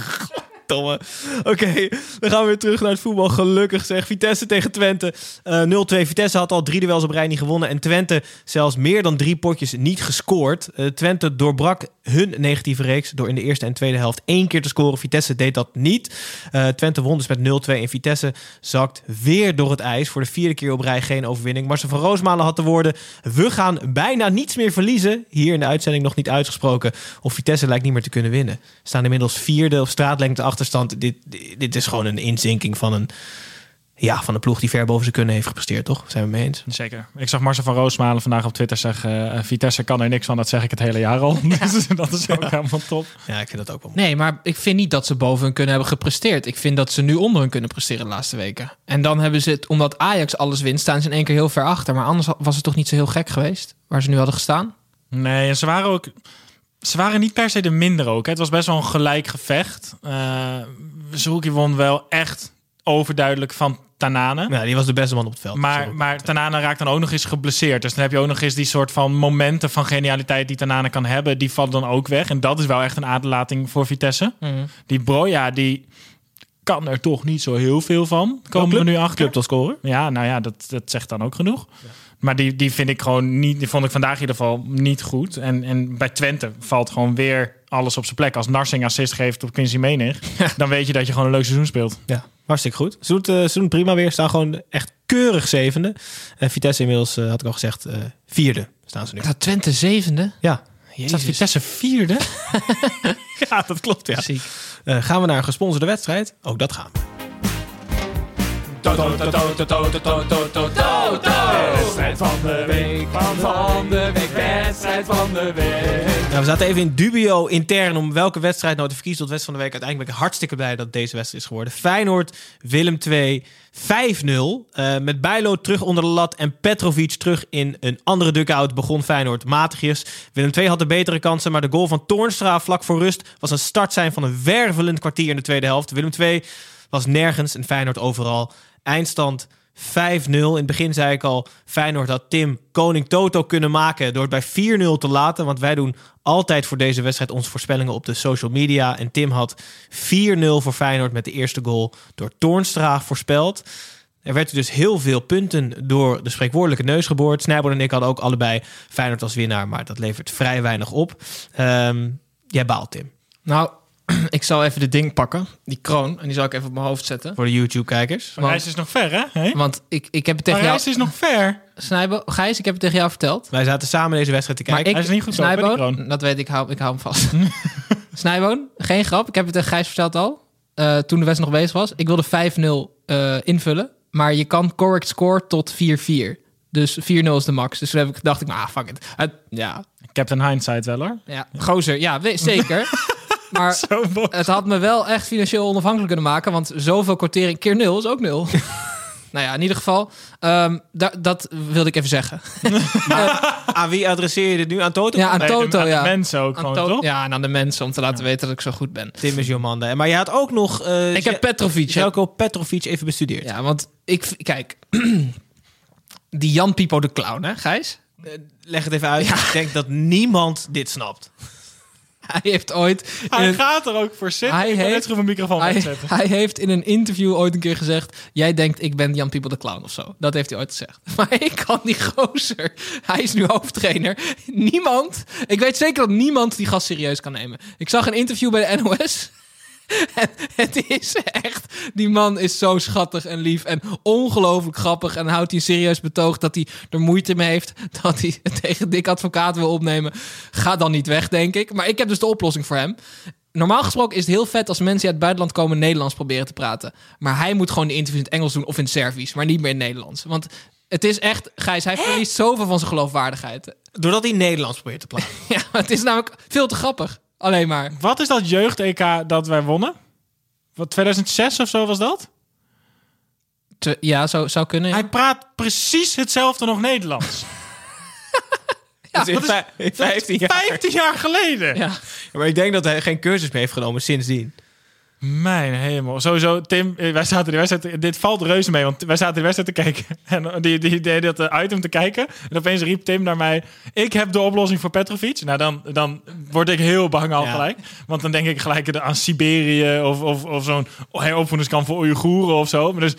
Domme. Oké, dan gaan we weer terug naar het voetbal. Gelukkig zeg. Vitesse tegen Twente. Eh 0-2. Vitesse had al drie duels op rij niet gewonnen. En Twente zelfs meer dan drie potjes niet gescoord. Eh, Twente doorbrak hun negatieve reeks door in de eerste en tweede helft één keer te scoren. Vitesse deed dat niet. Eh, Twente won dus met 0-2. En Vitesse zakt weer door het ijs. Voor de vierde keer op rij geen overwinning. Marcel van Roosmalen had de woorden... We gaan bijna niets meer verliezen. Hier in de uitzending nog niet uitgesproken. Of Vitesse lijkt niet meer te kunnen winnen. Staan inmiddels vierde op straatlengte achterstand. Dit, dit, dit is gewoon een inzinking van een, ja, van een ploeg die ver boven zijn kunnen heeft gepresteerd, toch? Zijn we mee eens? Zeker. Ik zag Marcel van Roosmalen vandaag op Twitter zeggen... eh, Vitesse kan er niks van, dat zeg ik het hele jaar al. Dus dat is ook helemaal top. Ja, ik vind dat ook wel mooi. Nee, maar ik vind niet dat ze boven hun kunnen hebben gepresteerd. Ik vind dat ze nu onder hun kunnen presteren de laatste weken. En dan hebben ze het, omdat Ajax alles wint, staan ze in één keer heel ver achter. Maar anders was het toch niet zo heel gek geweest, waar ze nu hadden gestaan? Nee, en ze waren ook... Ze waren niet per se de minder ook. hè. Het was best wel een gelijk gevecht. Uh, Zerouki won wel echt overduidelijk van Tanane. Ja, die was de beste man op het veld. Maar, maar Tanane raakt dan ook nog eens geblesseerd. Dus dan heb je ook nog eens die soort van momenten van genialiteit die Tanane kan hebben. Die vallen dan ook weg. En dat is wel echt een aderlating voor Vitesse. Die Broja, die kan er toch niet zo heel veel van. Komen we nu achter. Club tot scoren. Ja, nou ja, dat, dat zegt dan ook genoeg. Maar die, die vind ik gewoon niet. Die vond ik vandaag in ieder geval niet goed. En, en bij Twente valt gewoon weer alles op zijn plek. Als Narsing assist geeft op Quincy Menig, dan weet je dat je gewoon een leuk seizoen speelt. Ja, hartstikke goed. Ze doen, het, ze doen het prima weer. Staan gewoon echt keurig zevende. En Vitesse inmiddels, uh, had ik al gezegd, uh, vierde staan ze nu. Dat Twente zevende? Ja. Staat Vitesse vierde? ja, dat klopt, ja. Uh, gaan we naar een gesponsorde wedstrijd? Ook dat gaan we. Wedstrijd van de week, van de week, wedstrijd van de week. Nou, we zaten even in dubio intern om welke wedstrijd nou te verkiezen tot wedstrijd van de week. Uiteindelijk ben ik hartstikke blij dat deze wedstrijd is geworden. Feyenoord, Willem 2, 5-0. Uh, met Bijlo terug onder de lat en Petrovic terug in een andere dugout begon Feyenoord matigjes. Willem 2 had de betere kansen, maar de goal van Toornstra vlak voor rust was een start van een wervelend kwartier in de tweede helft. Willem 2 was nergens en Feyenoord overal. Eindstand 5-0. In het begin zei ik al, Feyenoord had Tim Koning Toto kunnen maken door het bij 4-0 te laten. Want wij doen altijd voor deze wedstrijd onze voorspellingen op de social media. En Tim had 4-0 voor Feyenoord met de eerste goal door Toornstra voorspeld. Er werd dus heel veel punten door de spreekwoordelijke neus geboord. Snijboord en ik hadden ook allebei Feyenoord als winnaar, maar dat levert vrij weinig op. Um, jij baalt, Tim. Nou, ik zal even dit ding pakken, die kroon, en die zal ik even op mijn hoofd zetten. Voor de YouTube-kijkers. Maar Gijs is nog ver, hè? Hey? Want ik, ik heb het tegen maar jou... Gijs is nog ver. Snijbo, Gijs, ik heb het tegen jou verteld. Wij zaten samen deze wedstrijd te kijken. Maar ik, Hij is niet goed Snijbo, dat weet ik, hou, ik hou hem vast. Snijbo, geen grap, ik heb het tegen Gijs verteld al. Uh, toen de wedstrijd nog bezig was. Ik wilde 5-0 uh, invullen, maar je kan correct score tot 4-4. Dus 4-0 is de max. Dus toen heb ik, dacht ik, ah, fuck it. Uh, ja. Captain Hindsight wel, hoor. Ja, gozer, ja, zeker. Maar het had me wel echt financieel onafhankelijk kunnen maken. Want zoveel kwartering keer nul is ook nul. nou ja, in ieder geval, um, da dat wilde ik even zeggen. maar, aan wie adresseer je dit nu? Aan Toto? Ja, aan nee, Toto, aan ja. de mensen ook aan gewoon, toch? Ja, en aan de mensen om te laten ja. weten dat ik zo goed ben. Tim is Jomanda. Maar je had ook nog... Uh, ik heb Petrovic. Jelko Petrovic even bestudeerd. Ja, want ik... Kijk, die Jan Pipo de Clown, hè, Gijs? Uh, leg het even uit. Ja. Ik denk dat niemand dit snapt. Hij heeft ooit. Hij een, gaat er ook voor zitten. Hij ik heeft, net een microfoon hij, hij heeft in een interview ooit een keer gezegd: Jij denkt ik ben Jan People de Clown of zo. Dat heeft hij ooit gezegd. Maar ik kan die gozer. Hij is nu hoofdtrainer. Niemand. Ik weet zeker dat niemand die gast serieus kan nemen. Ik zag een interview bij de NOS. En het is echt, die man is zo schattig en lief en ongelooflijk grappig. En houdt hij serieus betoog dat hij er moeite mee heeft. Dat hij tegen Dick Advocaat wil opnemen. Ga dan niet weg, denk ik. Maar ik heb dus de oplossing voor hem. Normaal gesproken is het heel vet als mensen die uit het buitenland komen Nederlands proberen te praten. Maar hij moet gewoon de interviews in het Engels doen of in het Servisch. Maar niet meer in het Nederlands. Want het is echt, Gijs, hij verliest zoveel van zijn geloofwaardigheid. Doordat hij Nederlands probeert te praten. ja, het is namelijk veel te grappig. Alleen maar. Wat is dat jeugd-EK dat wij wonnen? Wat, 2006 of zo was dat? Te, ja, zou, zou kunnen. Ja. Hij praat precies hetzelfde nog Nederlands. ja, dat is, dat is 15 jaar. 15 jaar geleden. Ja. ja. Maar ik denk dat hij geen cursus meer heeft genomen sindsdien. Mijn hemel. Sowieso, Tim, eh, wij zaten die wedstrijd... Dit valt reuze mee, want wij zaten die wedstrijd te kijken. En die, die, die, dat eh, item te kijken. En opeens riep Tim naar mij... Ik heb de oplossing voor Petrovic. Nou, dan, dan word ik heel bang al Ja. gelijk. Want dan denk ik gelijk aan Siberië... of, of, of zo'n heropvoedingskamp voor Oeigoeren of zo. Maar dus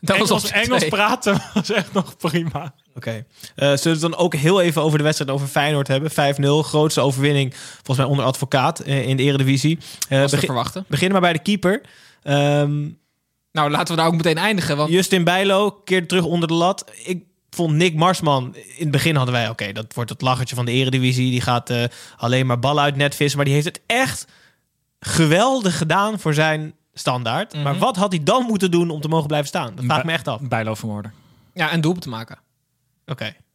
Dat Engels, praten was echt nog prima. Oké. Eh, zullen we het dan ook heel even over de wedstrijd over Feyenoord hebben? 5-0, grootste overwinning volgens mij onder advocaat eh, in de Eredivisie. Eh Was te verwachten. beginnen maar bij de keeper. Ehm, Nou, laten we daar ook meteen eindigen. Want Justin Bijlo keerde terug onder de lat. Ik vond Nick Marsman... In het begin hadden wij... Oké, dat wordt het lachertje van de Eredivisie. Die gaat eh, alleen maar ballen uit net vissen. Maar die heeft het echt geweldig gedaan voor zijn standaard. Mhm. Maar wat had hij dan moeten doen om te mogen blijven staan? Dat vraag ik me echt af. Bijlo vermoorden. ja, en doelpunt te maken.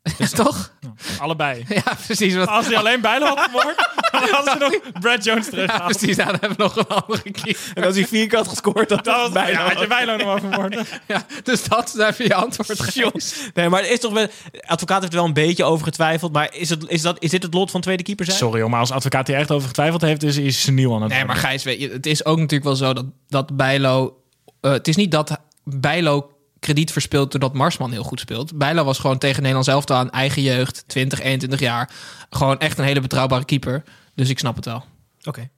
Toch? Allebei. Ja, precies. Wat, Als hij alleen Bijlo had vermoord, dan hadden ze nog Brad Jones terug. ja, precies. Nou, dan hebben we nog een andere keeper. En als hij vier keer had gescoord, dan Dat was bijna. Ja, had je Bijlo nog wel vermoord. Ja, dus dat is even je antwoord geweest. Nee, maar het is toch wel... Advocaat heeft er wel een beetje over getwijfeld. Maar is, het, is, dat, is dit het lot van tweede keeper zijn? Sorry, maar als advocaat die echt over getwijfeld heeft, is, is nieuw aan het Nee, maar. Gijs, weet je, het is ook natuurlijk wel zo dat, dat Bijlo... eh, het is niet dat Bijlo krediet verspeelt doordat Marsman heel goed speelt. Bijlo was gewoon tegen Nederlands elftal aan eigen jeugd, 20, 21 jaar. Gewoon echt een hele betrouwbare keeper. Dus ik snap het wel. Oké,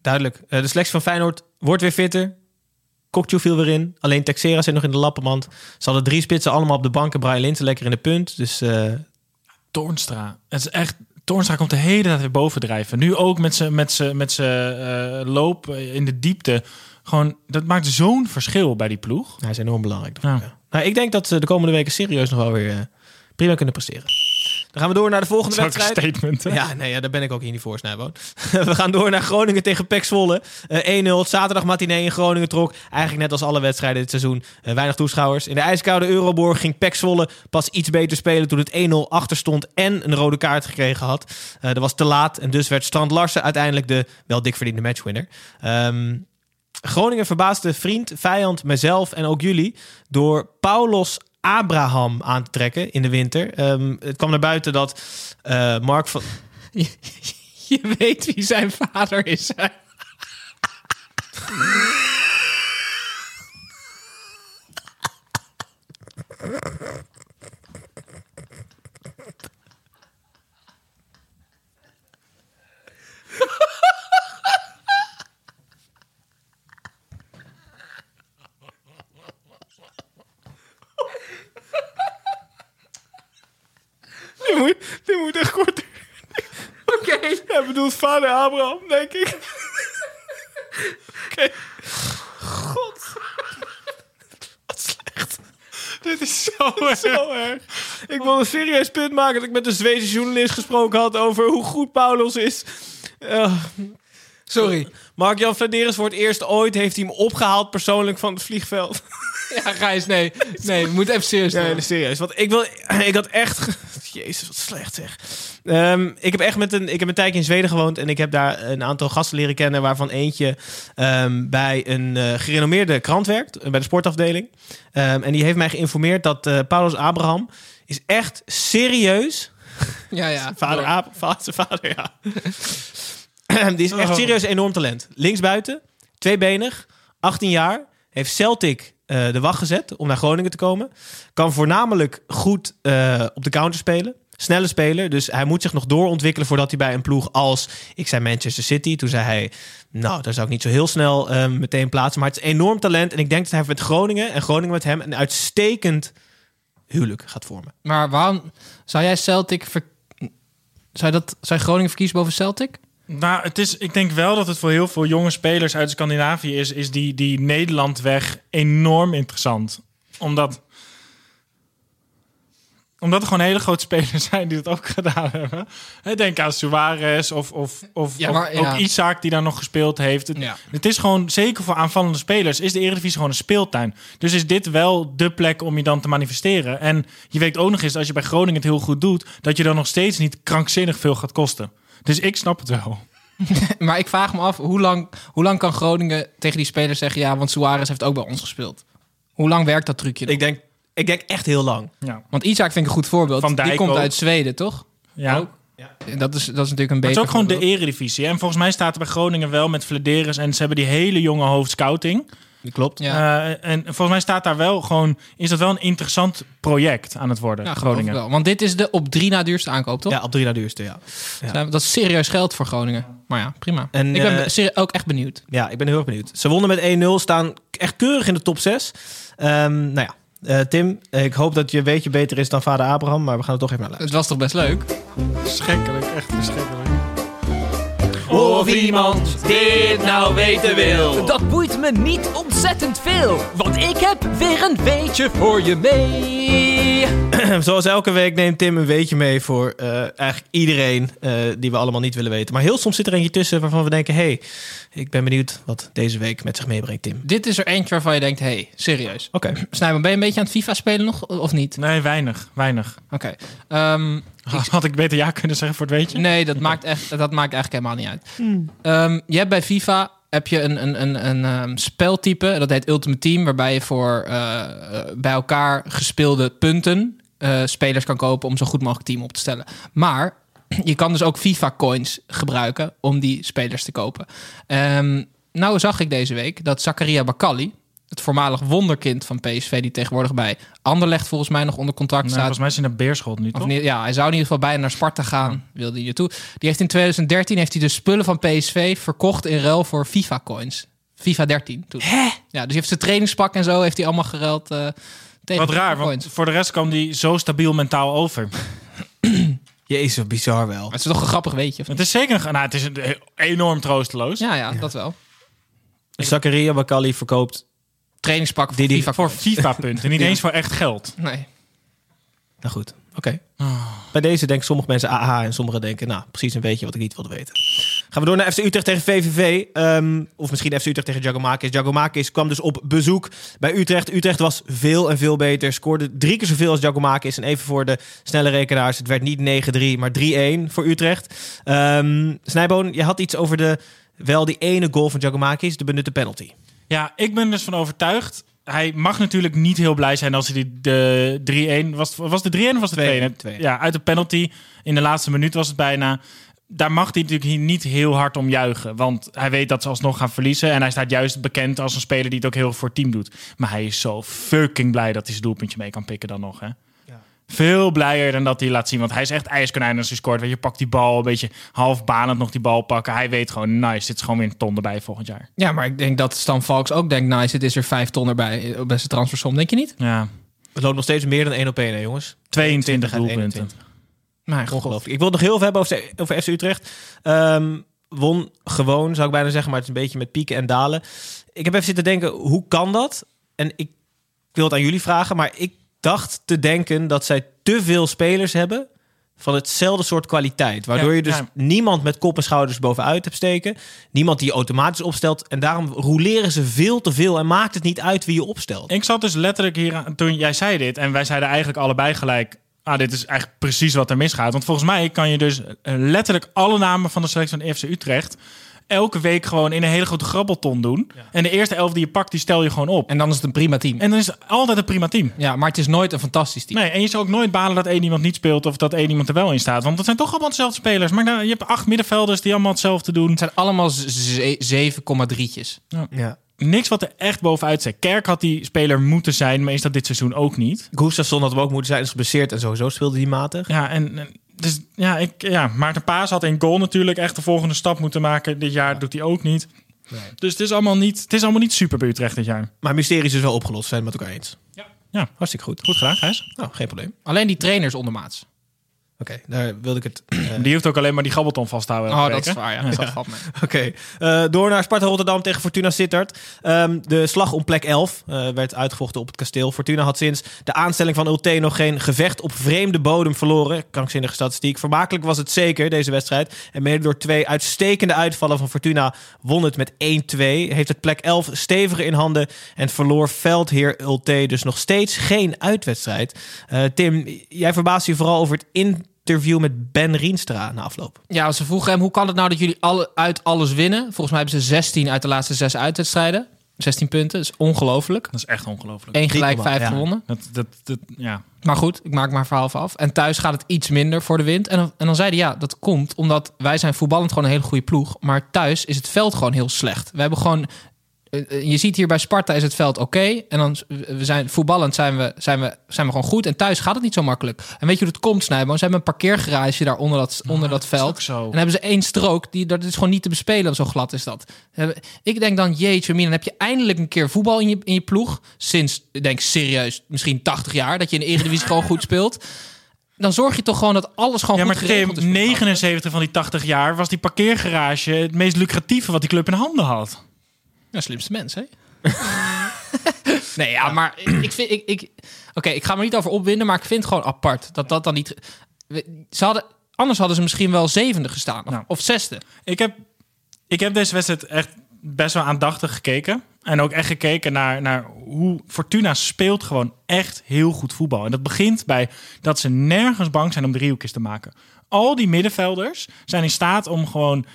duidelijk. Eh, de selectie van Feyenoord wordt weer fitter. Kokju viel weer in. Alleen Texera zit nog in de lappenmand. Ze hadden drie spitsen allemaal op de bank. En Brian Linsen lekker in de punt. Dus eh, Toornstra. Het is echt... Toornstra komt de hele tijd weer bovendrijven. Nu ook met zijn met z'n- met z'n, eh, loop in de diepte. Gewoon, dat maakt zo'n verschil bij die ploeg. hij is enorm belangrijk. Ja. Ja. Nou, ik denk dat ze de komende weken serieus nog wel weer eh, prima kunnen presteren. Dan gaan we door naar de volgende wedstrijd. statement. hè? Ja, nee, ja, daar ben ik ook hier niet voor, Snijboon. We gaan door naar Groningen tegen PEC Zwolle. Eh 1-0, zaterdag matinee in Groningen trok. Eigenlijk net als alle wedstrijden dit seizoen. eh, weinig toeschouwers. In de ijskoude Euroborg ging PEC Zwolle pas iets beter spelen... toen het 1-0 achter stond en een rode kaart gekregen had. Eh, dat was te laat en dus werd Strand Larsen uiteindelijk de wel dik verdiende matchwinner. Ehm, Groningen verbaasde vriend, vijand, mezelf en ook jullie... door Paulos Abraham aan te trekken in de winter. Ehm, het kwam naar buiten dat eh, Mark van... Je, weet wie zijn vader is. hè? moet, dit moet echt korter. Oké. Hij bedoelt vader Abraham, denk ik. Oké. God. Wat slecht. Dit is zo erg. Zo erg. Ik wil een serieus punt maken dat ik met een Zweedse journalist gesproken had over hoe goed Paulus is. Eh, Sorry. Mark-Jan Vladeris voor het eerst ooit heeft hij hem opgehaald persoonlijk van het vliegveld. Ja, Gijs, nee. Nee, we moeten even serieus doen. nee, serieus. Want ik wil, ik had echt, jezus, wat slecht zeg. Ehm, ik heb echt met een, ik heb een tijdje in Zweden gewoond en ik heb daar een aantal gasten leren kennen, waarvan eentje ehm, bij een eh, gerenommeerde krant werkt, eh, bij de sportafdeling. Ehm, en die heeft mij geïnformeerd dat eh, Paulus Abraham is echt serieus. Ja, ja. Vader. Abraham, vader, vader, ja. die is echt serieus enorm talent. Linksbuiten, tweebenig, 18 jaar, heeft Celtic eh, de wacht gezet om naar Groningen te komen. Kan voornamelijk goed eh, op de counter spelen. Snelle speler, dus hij moet zich nog doorontwikkelen voordat hij bij een ploeg als, ik zei Manchester City, toen zei hij, nou, daar zou ik niet zo heel snel eh, meteen plaatsen, maar het is enorm talent en ik denk dat hij met Groningen en Groningen met hem een uitstekend huwelijk gaat vormen. Maar waarom zou jij Celtic... Ver... Zou, dat, zou Groningen verkiezen boven Celtic? Nou, het is, ik denk wel dat het voor heel veel jonge spelers uit Scandinavië is, is die, die Nederlandweg enorm interessant. Omdat, omdat er gewoon hele grote spelers zijn die dat ook gedaan hebben. Denk aan Suarez of, of, of, Ja, of maar, ja. ook Isaac die daar nog gespeeld heeft. Het, Ja. het is gewoon, zeker voor aanvallende spelers, is de Eredivisie gewoon een speeltuin. Dus is dit wel de plek om je dan te manifesteren. En je weet ook nog eens, als je bij Groningen het heel goed doet, dat je dan nog steeds niet krankzinnig veel gaat kosten. Dus ik snap het wel. Maar ik vraag me af, hoe lang, hoe lang kan Groningen tegen die spelers zeggen... ja, want Suarez heeft ook bij ons gespeeld. Hoe lang werkt dat trucje? Ik denk, ik denk echt heel lang. Ja. Want Isaac vind ik een goed voorbeeld. Van Dijk die komt ook. uit Zweden, toch? Ja. Ook. Dat, is, dat is natuurlijk een Het beter is ook gewoon de eredivisie. En volgens mij staat er bij Groningen wel met Flederis. En ze hebben die hele jonge hoofdscouting. Die klopt. Ja. Eh, en volgens mij staat daar wel gewoon... Is dat wel een interessant project aan het worden, Ja, Groningen. wel. Want dit is de op drie na duurste aankoop, toch? Ja, op drie na duurste, ja. Dat is serieus geld voor Groningen. Maar ja, prima. En, ik ben eh, ook echt benieuwd. Ja, ik ben heel erg benieuwd. Ze wonnen met 1-0, staan echt keurig in de top 6. Ehm, nou ja, eh, Tim, ik hoop dat je een beetje beter is dan vader Abraham, maar we gaan er toch even naar luisteren. Het was toch best leuk? Verschrikkelijk, echt verschrikkelijk. Of iemand dit nou weten wil. Dat boeit me niet ontzettend veel, want ik heb weer een weetje voor je mee. Zoals elke week neemt Tim een weetje mee voor eh, eigenlijk iedereen eh, die we allemaal niet willen weten. Maar heel soms zit er eentje tussen waarvan we denken, hey, ik ben benieuwd wat deze week met zich meebrengt, Tim. Dit is er eentje waarvan je denkt, hé, hey, serieus. Oké. Snijman, ben je een beetje aan het FIFA spelen nog, of niet? Nee, weinig, weinig. Oké. Ehm, Had ik beter ja kunnen zeggen voor het weetje? nee, dat maakt, echt, dat maakt eigenlijk helemaal niet uit. Ehm, je hebt bij FIFA heb je een, een, een, een ehm, speltype, dat heet Ultimate Team, waarbij je voor eh, eh, bij elkaar gespeelde punten eh, spelers kan kopen om zo goed mogelijk team op te stellen. Maar je kan dus ook FIFA coins gebruiken om die spelers te kopen. Ehm, nou zag ik deze week dat Zakaria Bakali, het voormalig wonderkind van PSV, die tegenwoordig bij Anderlecht volgens mij nog onder contract Nou, staat. volgens mij is hij naar Beerschot nu, Of toch? niet, ja, hij zou in ieder geval bijna naar Sparta gaan, wilde hij naartoe. Die heeft in 2013 heeft hij de spullen van PSV verkocht in ruil voor FIFA coins. FIFA 13 toen. Hè? Ja, dus hij heeft zijn trainingspak en zo heeft hij allemaal geruild eh tegen Wat raar, want voor de rest kwam hij zo stabiel mentaal over. Jezus, bizar wel. Het is toch een grappig weetje? Of niet? Het is zeker een, nou, het is een- enorm troosteloos. Ja, ja, dat wel. Zakaria Bakali verkoopt... Trainingspak voor Die- die- FIFA Voor coins. FIFA-punten, niet eens voor echt geld. Nee. Nou goed, oké. Bij deze denken sommige mensen aha en sommigen denken, nou, precies een beetje wat ik niet wilde weten. Gaan we door naar FC Utrecht tegen VVV. ehm, of misschien FC Utrecht tegen Giacomakis. Giacomakis kwam dus op bezoek bij Utrecht. Utrecht was veel en veel beter. Scoorde drie keer zoveel als Giacomakis. En even voor de snelle rekenaars. Het werd niet 9-3, maar 3-1 voor Utrecht. Ehm Snijboon, je had iets over de, wel die ene goal van Giacomakis. De benutte penalty. Ja, ik ben dus van overtuigd. Hij mag natuurlijk niet heel blij zijn als hij die de 3-1... Was, was de 3-1 of was het 2-1? 2-1. Ja, uit de penalty. In de laatste minuut was het bijna. Daar mag hij natuurlijk niet heel hard om juichen. Want hij weet dat ze alsnog gaan verliezen. En hij staat juist bekend als een speler die het ook heel voor het team doet. Maar hij is zo fucking blij dat hij zijn doelpuntje mee kan pikken dan nog. Hè? Veel blijer dan dat hij laat zien. Want hij is echt ijskonijn als hij scoort. Weet je, pakt die bal een beetje half banend nog die bal pakken. Hij weet gewoon, nice, dit is gewoon weer een ton erbij volgend jaar. Ja, maar ik denk dat Stan Valks ook denkt, nice, het is er vijf ton erbij op beste transfersom. Denk je niet? Ja, Het loopt nog steeds meer dan 1 op 1, hè, jongens. 22 uit doelpunten. 21. Maar. Ongelooflijk. Ik wil het nog heel veel hebben over, over FC Utrecht. Ehm, won gewoon, zou ik bijna zeggen, maar het is een beetje met pieken en dalen. Ik heb even zitten denken, hoe kan dat? En ik wil het aan jullie vragen, maar ik dacht te denken dat zij te veel spelers hebben van hetzelfde soort kwaliteit. Waardoor je dus ja. niemand met kop en schouders bovenuit hebt steken. Niemand die je automatisch opstelt. En daarom roleren ze veel te veel en maakt het niet uit wie je opstelt. Ik zat dus letterlijk hier aan, toen jij zei dit. En wij zeiden eigenlijk allebei gelijk. Ah, dit is eigenlijk precies wat er misgaat. Want volgens mij kan je dus eh, letterlijk alle namen van de selectie van FC Utrecht. Elke week gewoon in een hele grote grabbelton doen. En de eerste elf die je pakt, die stel je gewoon op. En dan is het een prima team. En dan is het altijd een prima team. Ja, maar het is nooit een fantastisch team. Nee, en je zou ook nooit balen dat één iemand niet speelt of dat één iemand er wel in staat. Want dat zijn toch allemaal dezelfde spelers. Maar nou, je hebt acht middenvelders die allemaal hetzelfde doen. Het zijn allemaal ze- 7,3'tjes. Ja. Niks wat er echt bovenuit zit. Kerk had die speler moeten zijn, maar is dat dit seizoen ook niet. Gustafsson had hem ook moeten zijn, is geblesseerd en sowieso speelde hij matig. Ja, en, en dus, ja, ik, ja, Maarten Paas had in goal natuurlijk echt de volgende stap moeten maken. Dit jaar doet hij ook niet. Dus het is, allemaal niet, het is allemaal niet super bij Utrecht dit jaar. Maar mysterie is wel opgelost, zijn we het met elkaar eens. Ja, Hartstikke goed. goed gedaan, Gijs. Nou, geen probleem. Alleen die trainers ondermaats. Oké, daar wilde ik het... eh, Die hoeft ook alleen maar die gabbelton vasthouden. Oh, dat is waar, ja. Dat valt mee. Oké, eh, door naar Sparta Rotterdam tegen Fortuna Sittard. Ehm, de slag om plek 11 eh, werd uitgevochten op het kasteel. Fortuna had sinds de aanstelling van Ulte nog geen gevecht op vreemde bodem verloren. Krankzinnige statistiek. Vermakelijk was het zeker, deze wedstrijd. En mede door twee uitstekende uitvallen van Fortuna won het met 1-2. Heeft het plek 11 steviger in handen en verloor veldheer Ulte dus nog steeds geen uitwedstrijd. Tim, jij verbaast je vooral over het interview met Ben Rienstra na afloop. Ja, ze vroegen hem, hoe kan het nou dat jullie alle, uit alles winnen? Volgens mij hebben ze 16 uit de laatste zes uitwedstrijden. 16 punten, dat is ongelooflijk. Dat is echt ongelooflijk. Eén gelijk, vijf ja. gewonnen. Dat, dat, dat, ja. Maar goed, ik maak maar verhaal af. En thuis gaat het iets minder voor de wind. En en dan zeiden ja, dat komt omdat wij zijn voetballend gewoon een hele goede ploeg. Maar thuis is het veld gewoon heel slecht. We hebben gewoon... eh, eh, Je ziet hier bij Sparta is het veld oké. en dan we zijn voetballend zijn we, zijn, we, zijn we gewoon goed. En thuis gaat het niet zo makkelijk. En weet je hoe dat komt, Snijboom? Ze hebben een parkeergarage daar onder dat, onder dat veld. En dan hebben ze één strook. Die, dat is gewoon niet te bespelen. Zo glad is dat. Hebben- Ik denk dan, jeetje, Mina, dan heb je eindelijk een keer voetbal in je, in je ploeg. Sinds, ik denk serieus, misschien 80 jaar. Dat je in de Eredivisie gewoon goed speelt. Dan zorg je toch gewoon dat alles gewoon Ja, goed maar geregeld Tim, is. voor de gasten. 79 van die 80 jaar was die parkeergarage het meest lucratieve wat die club in handen had. Ja, slimste mens, hè? nee, ja, maar ik vind... Ik, ik, Oké, ik ga me niet over opwinden, maar ik vind het gewoon apart. Dat dat dan niet... Ze hadden, anders hadden ze misschien wel zevende gestaan. Of, Nou. of zesde. Ik heb, ik heb deze wedstrijd echt best wel aandachtig gekeken. En ook echt gekeken naar, naar hoe Fortuna speelt gewoon echt heel goed voetbal. En dat begint bij dat ze nergens bang zijn om driehoekjes te maken. Al die middenvelders zijn in staat om gewoon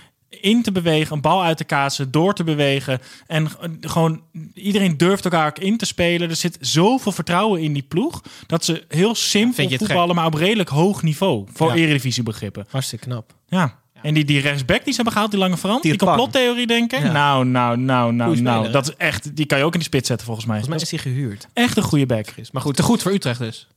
in te bewegen, een bal uit te kaatsen, door te bewegen. En g- gewoon iedereen durft elkaar ook in te spelen. Er zit zoveel vertrouwen in die ploeg dat ze heel simpel het voetballen, maar op redelijk hoog niveau voor Ja. eredivisiebegrippen. Hartstikke knap. Ja. En die, die rechtsback die ze hebben gehaald, die lange Frans, Die die, complottheorie denken. Ja. Nou, nou, nou, nou, nou. Dat is echt, die kan je ook in de spits zetten volgens mij. Volgens mij is hij gehuurd. echt een goede back. Maar goed, Te goed voor Utrecht dus.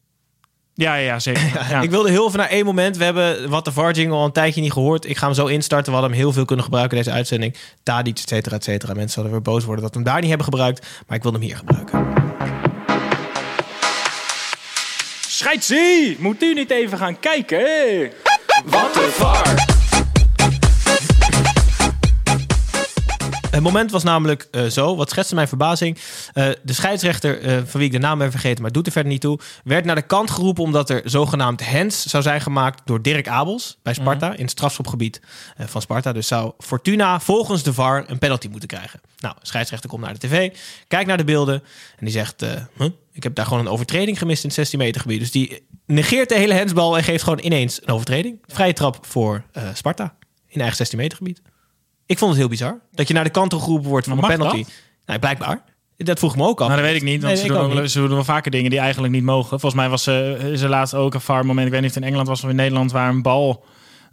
Ja, ja, zeker. Ja. Ik wilde heel veel naar één moment. We hebben wat de VAR-jingle al een tijdje niet gehoord. Ik ga hem zo instarten. We hadden hem heel veel kunnen gebruiken deze uitzending. Tadic, et cetera, et cetera. Mensen zouden weer boos worden dat we hem daar niet hebben gebruikt. Maar ik wilde hem hier gebruiken. Scheidsie! Moet u niet even gaan kijken? Wat een var. Het moment was namelijk eh, zo, wat schetste mijn verbazing. Eh, de scheidsrechter, eh, van wie ik de naam ben vergeten, maar doet er verder niet toe, werd naar de kant geroepen omdat er zogenaamd hands zou zijn gemaakt door Dirk Abels bij Sparta in het strafschopgebied van Sparta. Dus zou Fortuna volgens de VAR een penalty moeten krijgen. Nou, scheidsrechter komt naar de tv, kijkt naar de beelden en die zegt: huh? Ik heb daar gewoon een overtreding gemist in het 16 meter gebied. Dus die negeert de hele handsbal en geeft gewoon ineens een overtreding. Vrije trap voor Sparta in eigen 16 meter gebied. Ik vond het heel bizar. Dat je naar de kant geroepen wordt Maar een penalty. Nee, blijkbaar. Dat vroeg me ook af. Nou, dat weet ik niet. Want Nee, ze, doen ook ook, niet. ze doen wel vaker dingen die eigenlijk niet mogen. Volgens mij was ze, is er laatst ook een VAR moment. Ik weet niet of het in Engeland was of in Nederland... waar een bal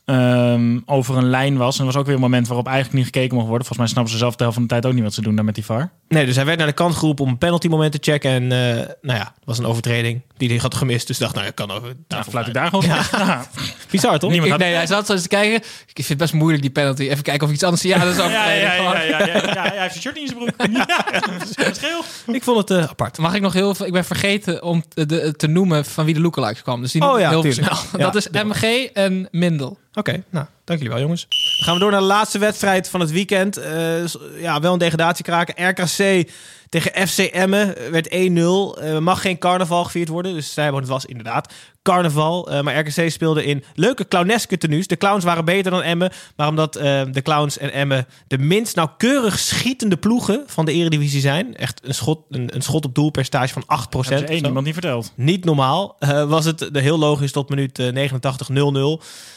ehm, over een lijn was. En er was ook weer een moment waarop eigenlijk niet gekeken mocht worden. Volgens mij snappen ze zelf de helft van de tijd ook niet wat ze doen daar met die VAR. Nee, dus hij werd naar de kant geroepen om een penalty moment te checken. En eh, nou ja, het was een overtreding die hij had gemist. Dus ik dacht, nou, ik kan over. Nou, fluit ik daar gewoon. Ja. Bizar, toch? Niemand Ik, had- nee, hij zat zo eens te kijken. Ik vind het best moeilijk, die penalty. Even kijken of ik iets anders zie. Ja, dat is ook Ja, ja, ja, ja, ja, ja, ja, hij heeft zijn shirt niet in zijn broek. Ja, scheel. Ik vond het eh, apart. Mag ik nog heel veel... Ik ben vergeten om te, de- te noemen van wie de lookalikes kwam. Dus die Oh ja, heel tuurlijk. snel. Ja, dat is. MG en Mindel. Oké, nou, dank jullie wel, jongens. Dan gaan we door naar de laatste wedstrijd van het weekend. Eh, ja, wel een degradatiekraker. RKC tegen FC Emmen eh, werd 1-0. Eh, mag geen carnaval gevierd worden. Dus zij het was inderdaad carnaval. Eh, maar RKC speelde in leuke clowneske tenues. De clowns waren beter dan Emmen. Maar omdat eh, de clowns en Emmen de minst nauwkeurig schietende ploegen van de eredivisie zijn. Echt een schot, een, een schot op doelpercentage van 8%. Hebben ze of één zo. iemand niet verteld. Niet normaal. Eh, was het de heel logisch tot minuut eh, 89 0-0.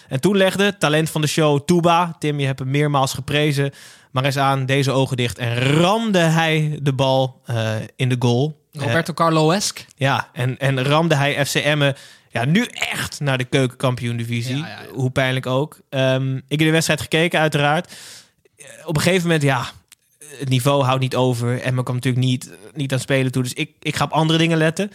En toen legde talent van de show Tuba, Tim, je hebt hem meermaals geprezen, maar eens aan deze ogen dicht en ramde hij de bal eh, in de goal. Roberto Carlo-esque. Ja, en, en ramde hij FCM'en ja, nu echt naar de keukenkampioen-divisie. Ja, ja, ja. Hoe pijnlijk ook. Ehm, ik heb de wedstrijd gekeken, uiteraard. Eh, Op een gegeven moment, ja, het niveau houdt niet over. En men kwam natuurlijk niet, niet aan spelen toe. Dus ik, ik ga op andere dingen letten.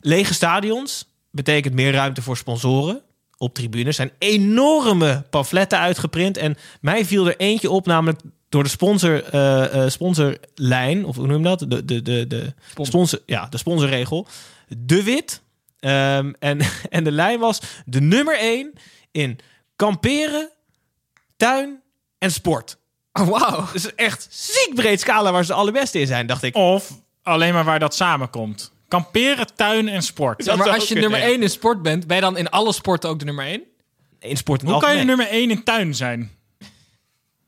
Lege stadions betekent meer ruimte voor sponsoren. Op tribunes zijn enorme pamfletten uitgeprint. En mij viel er eentje op, namelijk door de sponsor, eh, eh, sponsorlijn. Of hoe noem je dat? De, de, de, de, sponsor, ja, de sponsorregel. De wit. Ehm, en, en de lijn was de nummer 1 in kamperen, tuin en sport. Oh, wauw. Dus echt ziek breed scala waar ze de allerbeste in zijn, dacht ik. Of alleen maar waar dat samenkomt. Kamperen, tuin en sport. Maar als je nummer kunnen, 1 in sport bent, ben je dan in alle sporten ook de nummer 1? In sport Hoe kan je nummer 1 in tuin zijn?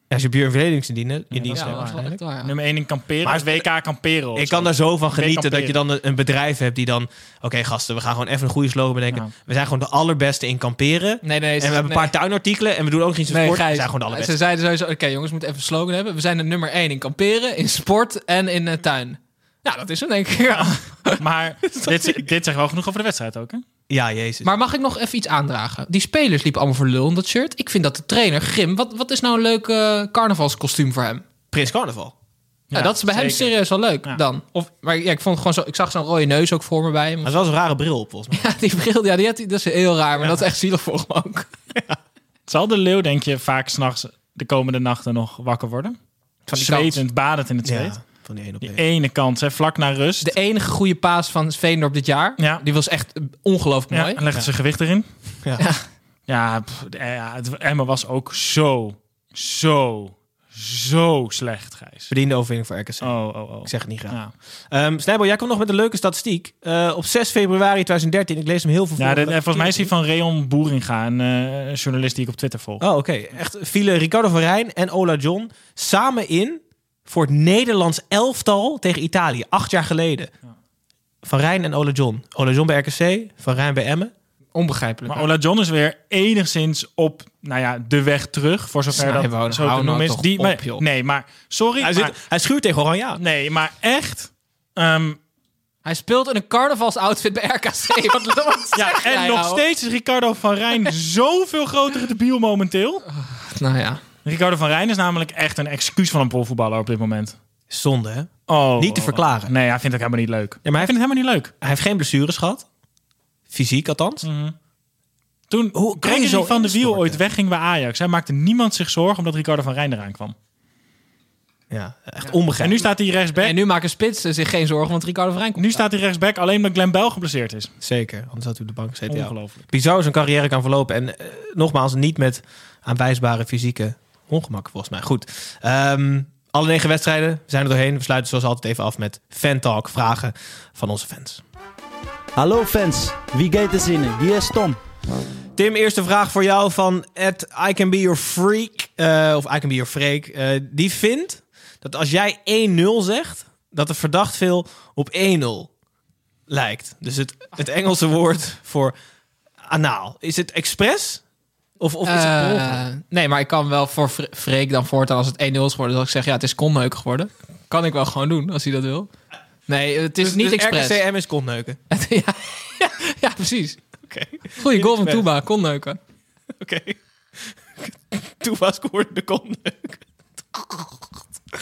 Als je Björn Verledings in dienst, in Ja, waarschijnlijk. waar, ja. Nummer 1 in kamperen. Maar WK kamperen. Ik zo. kan daar zo van genieten dat je dan een, bedrijf hebt die dan... Oké gasten, we gaan gewoon even een goede slogan bedenken. Ja. We zijn gewoon de allerbeste in kamperen. Nee, nee. En we hebben een paar tuinartikelen en we doen ook niet zo Nee, sport. We zijn gewoon de allerbeste. Ze zeiden sowieso, oké jongens, we moeten even een slogan hebben. We zijn de nummer 1 in kamperen, in sport en in eh, tuin. Nou, dat is hem denk ik. Ja. Maar dit, dit zegt wel genoeg over de wedstrijd ook, hè? Ja, jezus. Maar mag ik nog even iets aandragen? Die spelers liepen allemaal voor lul in dat shirt. Ik vind dat de trainer, Grim, wat, wat is nou een leuk eh, carnavalskostuum voor hem? Prins Carnaval. Ja, dat is bij hem serieus wel leuk Ja. dan. Of, maar ja, ik vond het gewoon zo. Ik zag zo'n rode neus ook voor me bij hem. Maar het was een rare bril op, volgens mij. Ja, die bril, ja, die had, hij- dat is heel raar, maar dat is echt zielig voor hem ook. Zal de leeuw, denk je, vaak s'nachts de komende nachten nog wakker worden? Van die Zwetend, badend in het zweet. Van die ene op Die ene kant, hè, vlak na rust. De enige goede paas van Veendorp dit jaar, Ja. die was echt ongelooflijk ja, mooi. en legt zijn gewicht erin. Ja. Ja, pff, eh, ja het, Emma was ook zo, zo, zo slecht, Gijs. Verdiende overwinning voor RKC. Oh, oh, oh. Ik zeg het niet graag. Ja, Ehm Snijbo, jij komt nog met een leuke statistiek. Eh, op 6 februari 2013, ik lees hem heel veel ja dit- volgens mij is hij van Reon Boeringa, een eh, journalist die ik op Twitter volg. Oh, oké. Echt vielen Ricardo van Rijn en Ola John samen in voor het Nederlands elftal tegen Italië. Acht jaar geleden. Van Rijn en Ola John. Ola John bij RKC, Van Rijn bij Emmen. Onbegrijpelijk. Maar Ola John is weer enigszins op nou ja, de weg terug, voor zover dat zo te hou nou noemen is. Die, op, maar- joh. nee, maar sorry. Hij, maar, zit, hij schuurt tegen Oranje nee, maar echt. ehm, Hij speelt in een carnavalsoutfit bij RKC. Wat, wat ja, zeg en nog nou? steeds is Ricardo van Rijn zoveel grotere debiel momenteel. Nou ja. Ricardo van Rijn is namelijk echt een excuus van een profvoetballer op dit moment. Zonde, hè? Oh, Niet te verklaren. Nee, hij vindt het helemaal niet leuk. Ja, maar hij Hij vindt het helemaal niet leuk. Hij heeft geen blessures gehad. Fysiek althans. Toen Hoe kan je zo van de Wiel ooit wegging bij Ajax, hij maakte niemand zich zorgen omdat Ricardo van Rijn eraan kwam. Ja, echt En onbegrijpelijk. nu staat hij rechtsback. En nu maken spitsen zich geen zorgen, want Ricardo van Rijn komt. Nu staat hij rechtsback alleen omdat Glenn Bell geblesseerd is. Zeker, anders had hij op de bank gezeten. Ja. Ongelooflijk. Bizar zijn carrière kan verlopen. En eh, nogmaals, niet met aanwijsbare fysieke ongemakken volgens mij. Goed. Ehm, alle negen wedstrijden we zijn er doorheen. We sluiten zoals altijd even af met fan talk, vragen van onze fans. Hallo fans, wie gaat er zinnen? Hier is Tom. Tim, eerste vraag voor jou van at I can be your freak. eh, of I can be your freak. Eh, die vindt dat als jij 1-0 zegt, dat er verdacht veel op 1-0 lijkt. Dus het, het Engelse woord voor anaal. Is het expres? Of, of is het? Eh, nee, maar ik kan wel voor Fre- Freek dan voortaan als het 1-0 is geworden, dat ik zeg ja, het is konneuk geworden. Kan ik wel gewoon doen als hij dat wil. Nee, het is Dus- niet dus expres. RKCM is kontneuken. ja, ja, ja, precies. Oké. Goeie goal van. Toeba, konneuken. Oké. Was scoorde de kontneuk.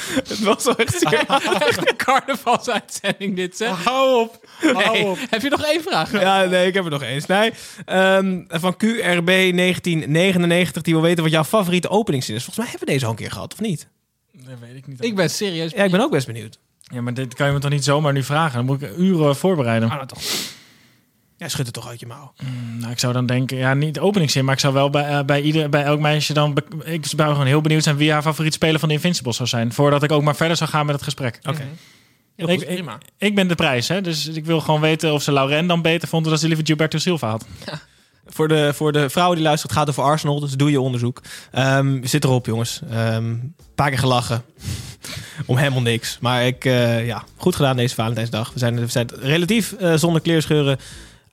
Het was wel echt zeer... Echt een carnavalsuitzending dit, zeg. Hou op. Hou Nee. op. Heb je nog één vraag? Ja, nee, ik heb er nog eens. Nee, ehm, van QRB 1999, die wil weten wat jouw favoriete openingszin is. Volgens mij hebben we deze al een keer gehad, of niet? Dat weet ik niet. Ik ben serieus. Ja, ik ben ook best benieuwd. Ja, maar dit kan je me toch niet zomaar nu vragen? Dan moet ik uren voorbereiden. Ah, nou toch. Ja, schud het toch uit je mouw. Nou, ik zou dan denken, ja, niet de openingszin, maar ik zou wel bij, eh, bij, ieder, bij elk meisje dan... Ik zou gewoon heel benieuwd zijn wie haar favoriet speler van de Invincibles zou zijn. Voordat ik ook maar verder zou gaan met het gesprek. Oké. Heel Ik, goed, ik, prima. ik ben de prijs, hè? dus ik wil gewoon weten of ze Lauren dan beter vond... dan dat ze liever Gilberto Silva had. Voor de, voor de vrouwen die luisteren, het gaat over Arsenal, dus doe je onderzoek. Ehm zit erop, jongens. Ehm, Een paar keer gelachen. Om helemaal niks. Maar ik, eh, ja, goed gedaan deze Valentijnsdag. We zijn, we zijn relatief eh, zonder kleerscheuren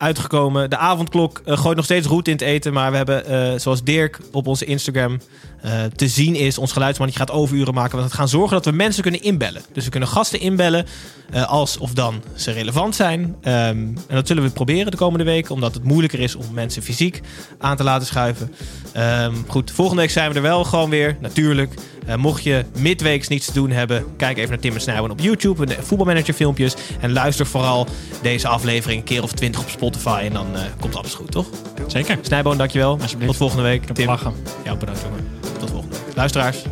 uitgekomen. De avondklok eh, gooit nog steeds roet in het eten. Maar we hebben, eh, zoals Dirk op onze Instagram eh, te zien is, ons geluidsmannetje gaat overuren maken. Want we gaan zorgen dat we mensen kunnen inbellen. Dus we kunnen gasten inbellen eh, als of dan ze relevant zijn. Ehm, en dat zullen we proberen de komende weken. Omdat het moeilijker is om mensen fysiek aan te laten schuiven. Ehm, goed, volgende week zijn we er wel gewoon weer. Natuurlijk. Eh, mocht je midweeks niets te doen hebben, kijk even naar Tim en Snijboon op YouTube. De voetbalmanager filmpjes. En luister vooral deze aflevering een keer of twintig op Spotify. En dan komt alles goed, toch? Zeker. Snijboon, dankjewel. Alsjeblieft. Tot volgende week. Tim, lachen. jou bedankt, jongen. Luisteraars.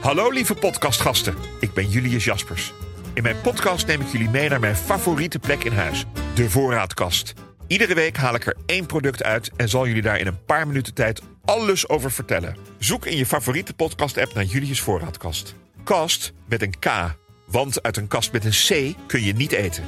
Hallo lieve podcastgasten, ik ben Julius Jaspers. In mijn podcast neem ik jullie mee naar mijn favoriete plek in huis, de voorraadkast. Iedere week haal ik er één product uit en zal jullie daar in een paar minuten tijd alles over vertellen. Zoek in je favoriete podcast-app naar Julius Voorraadkast. Kast met een K, want uit een kast met een C kun je niet eten.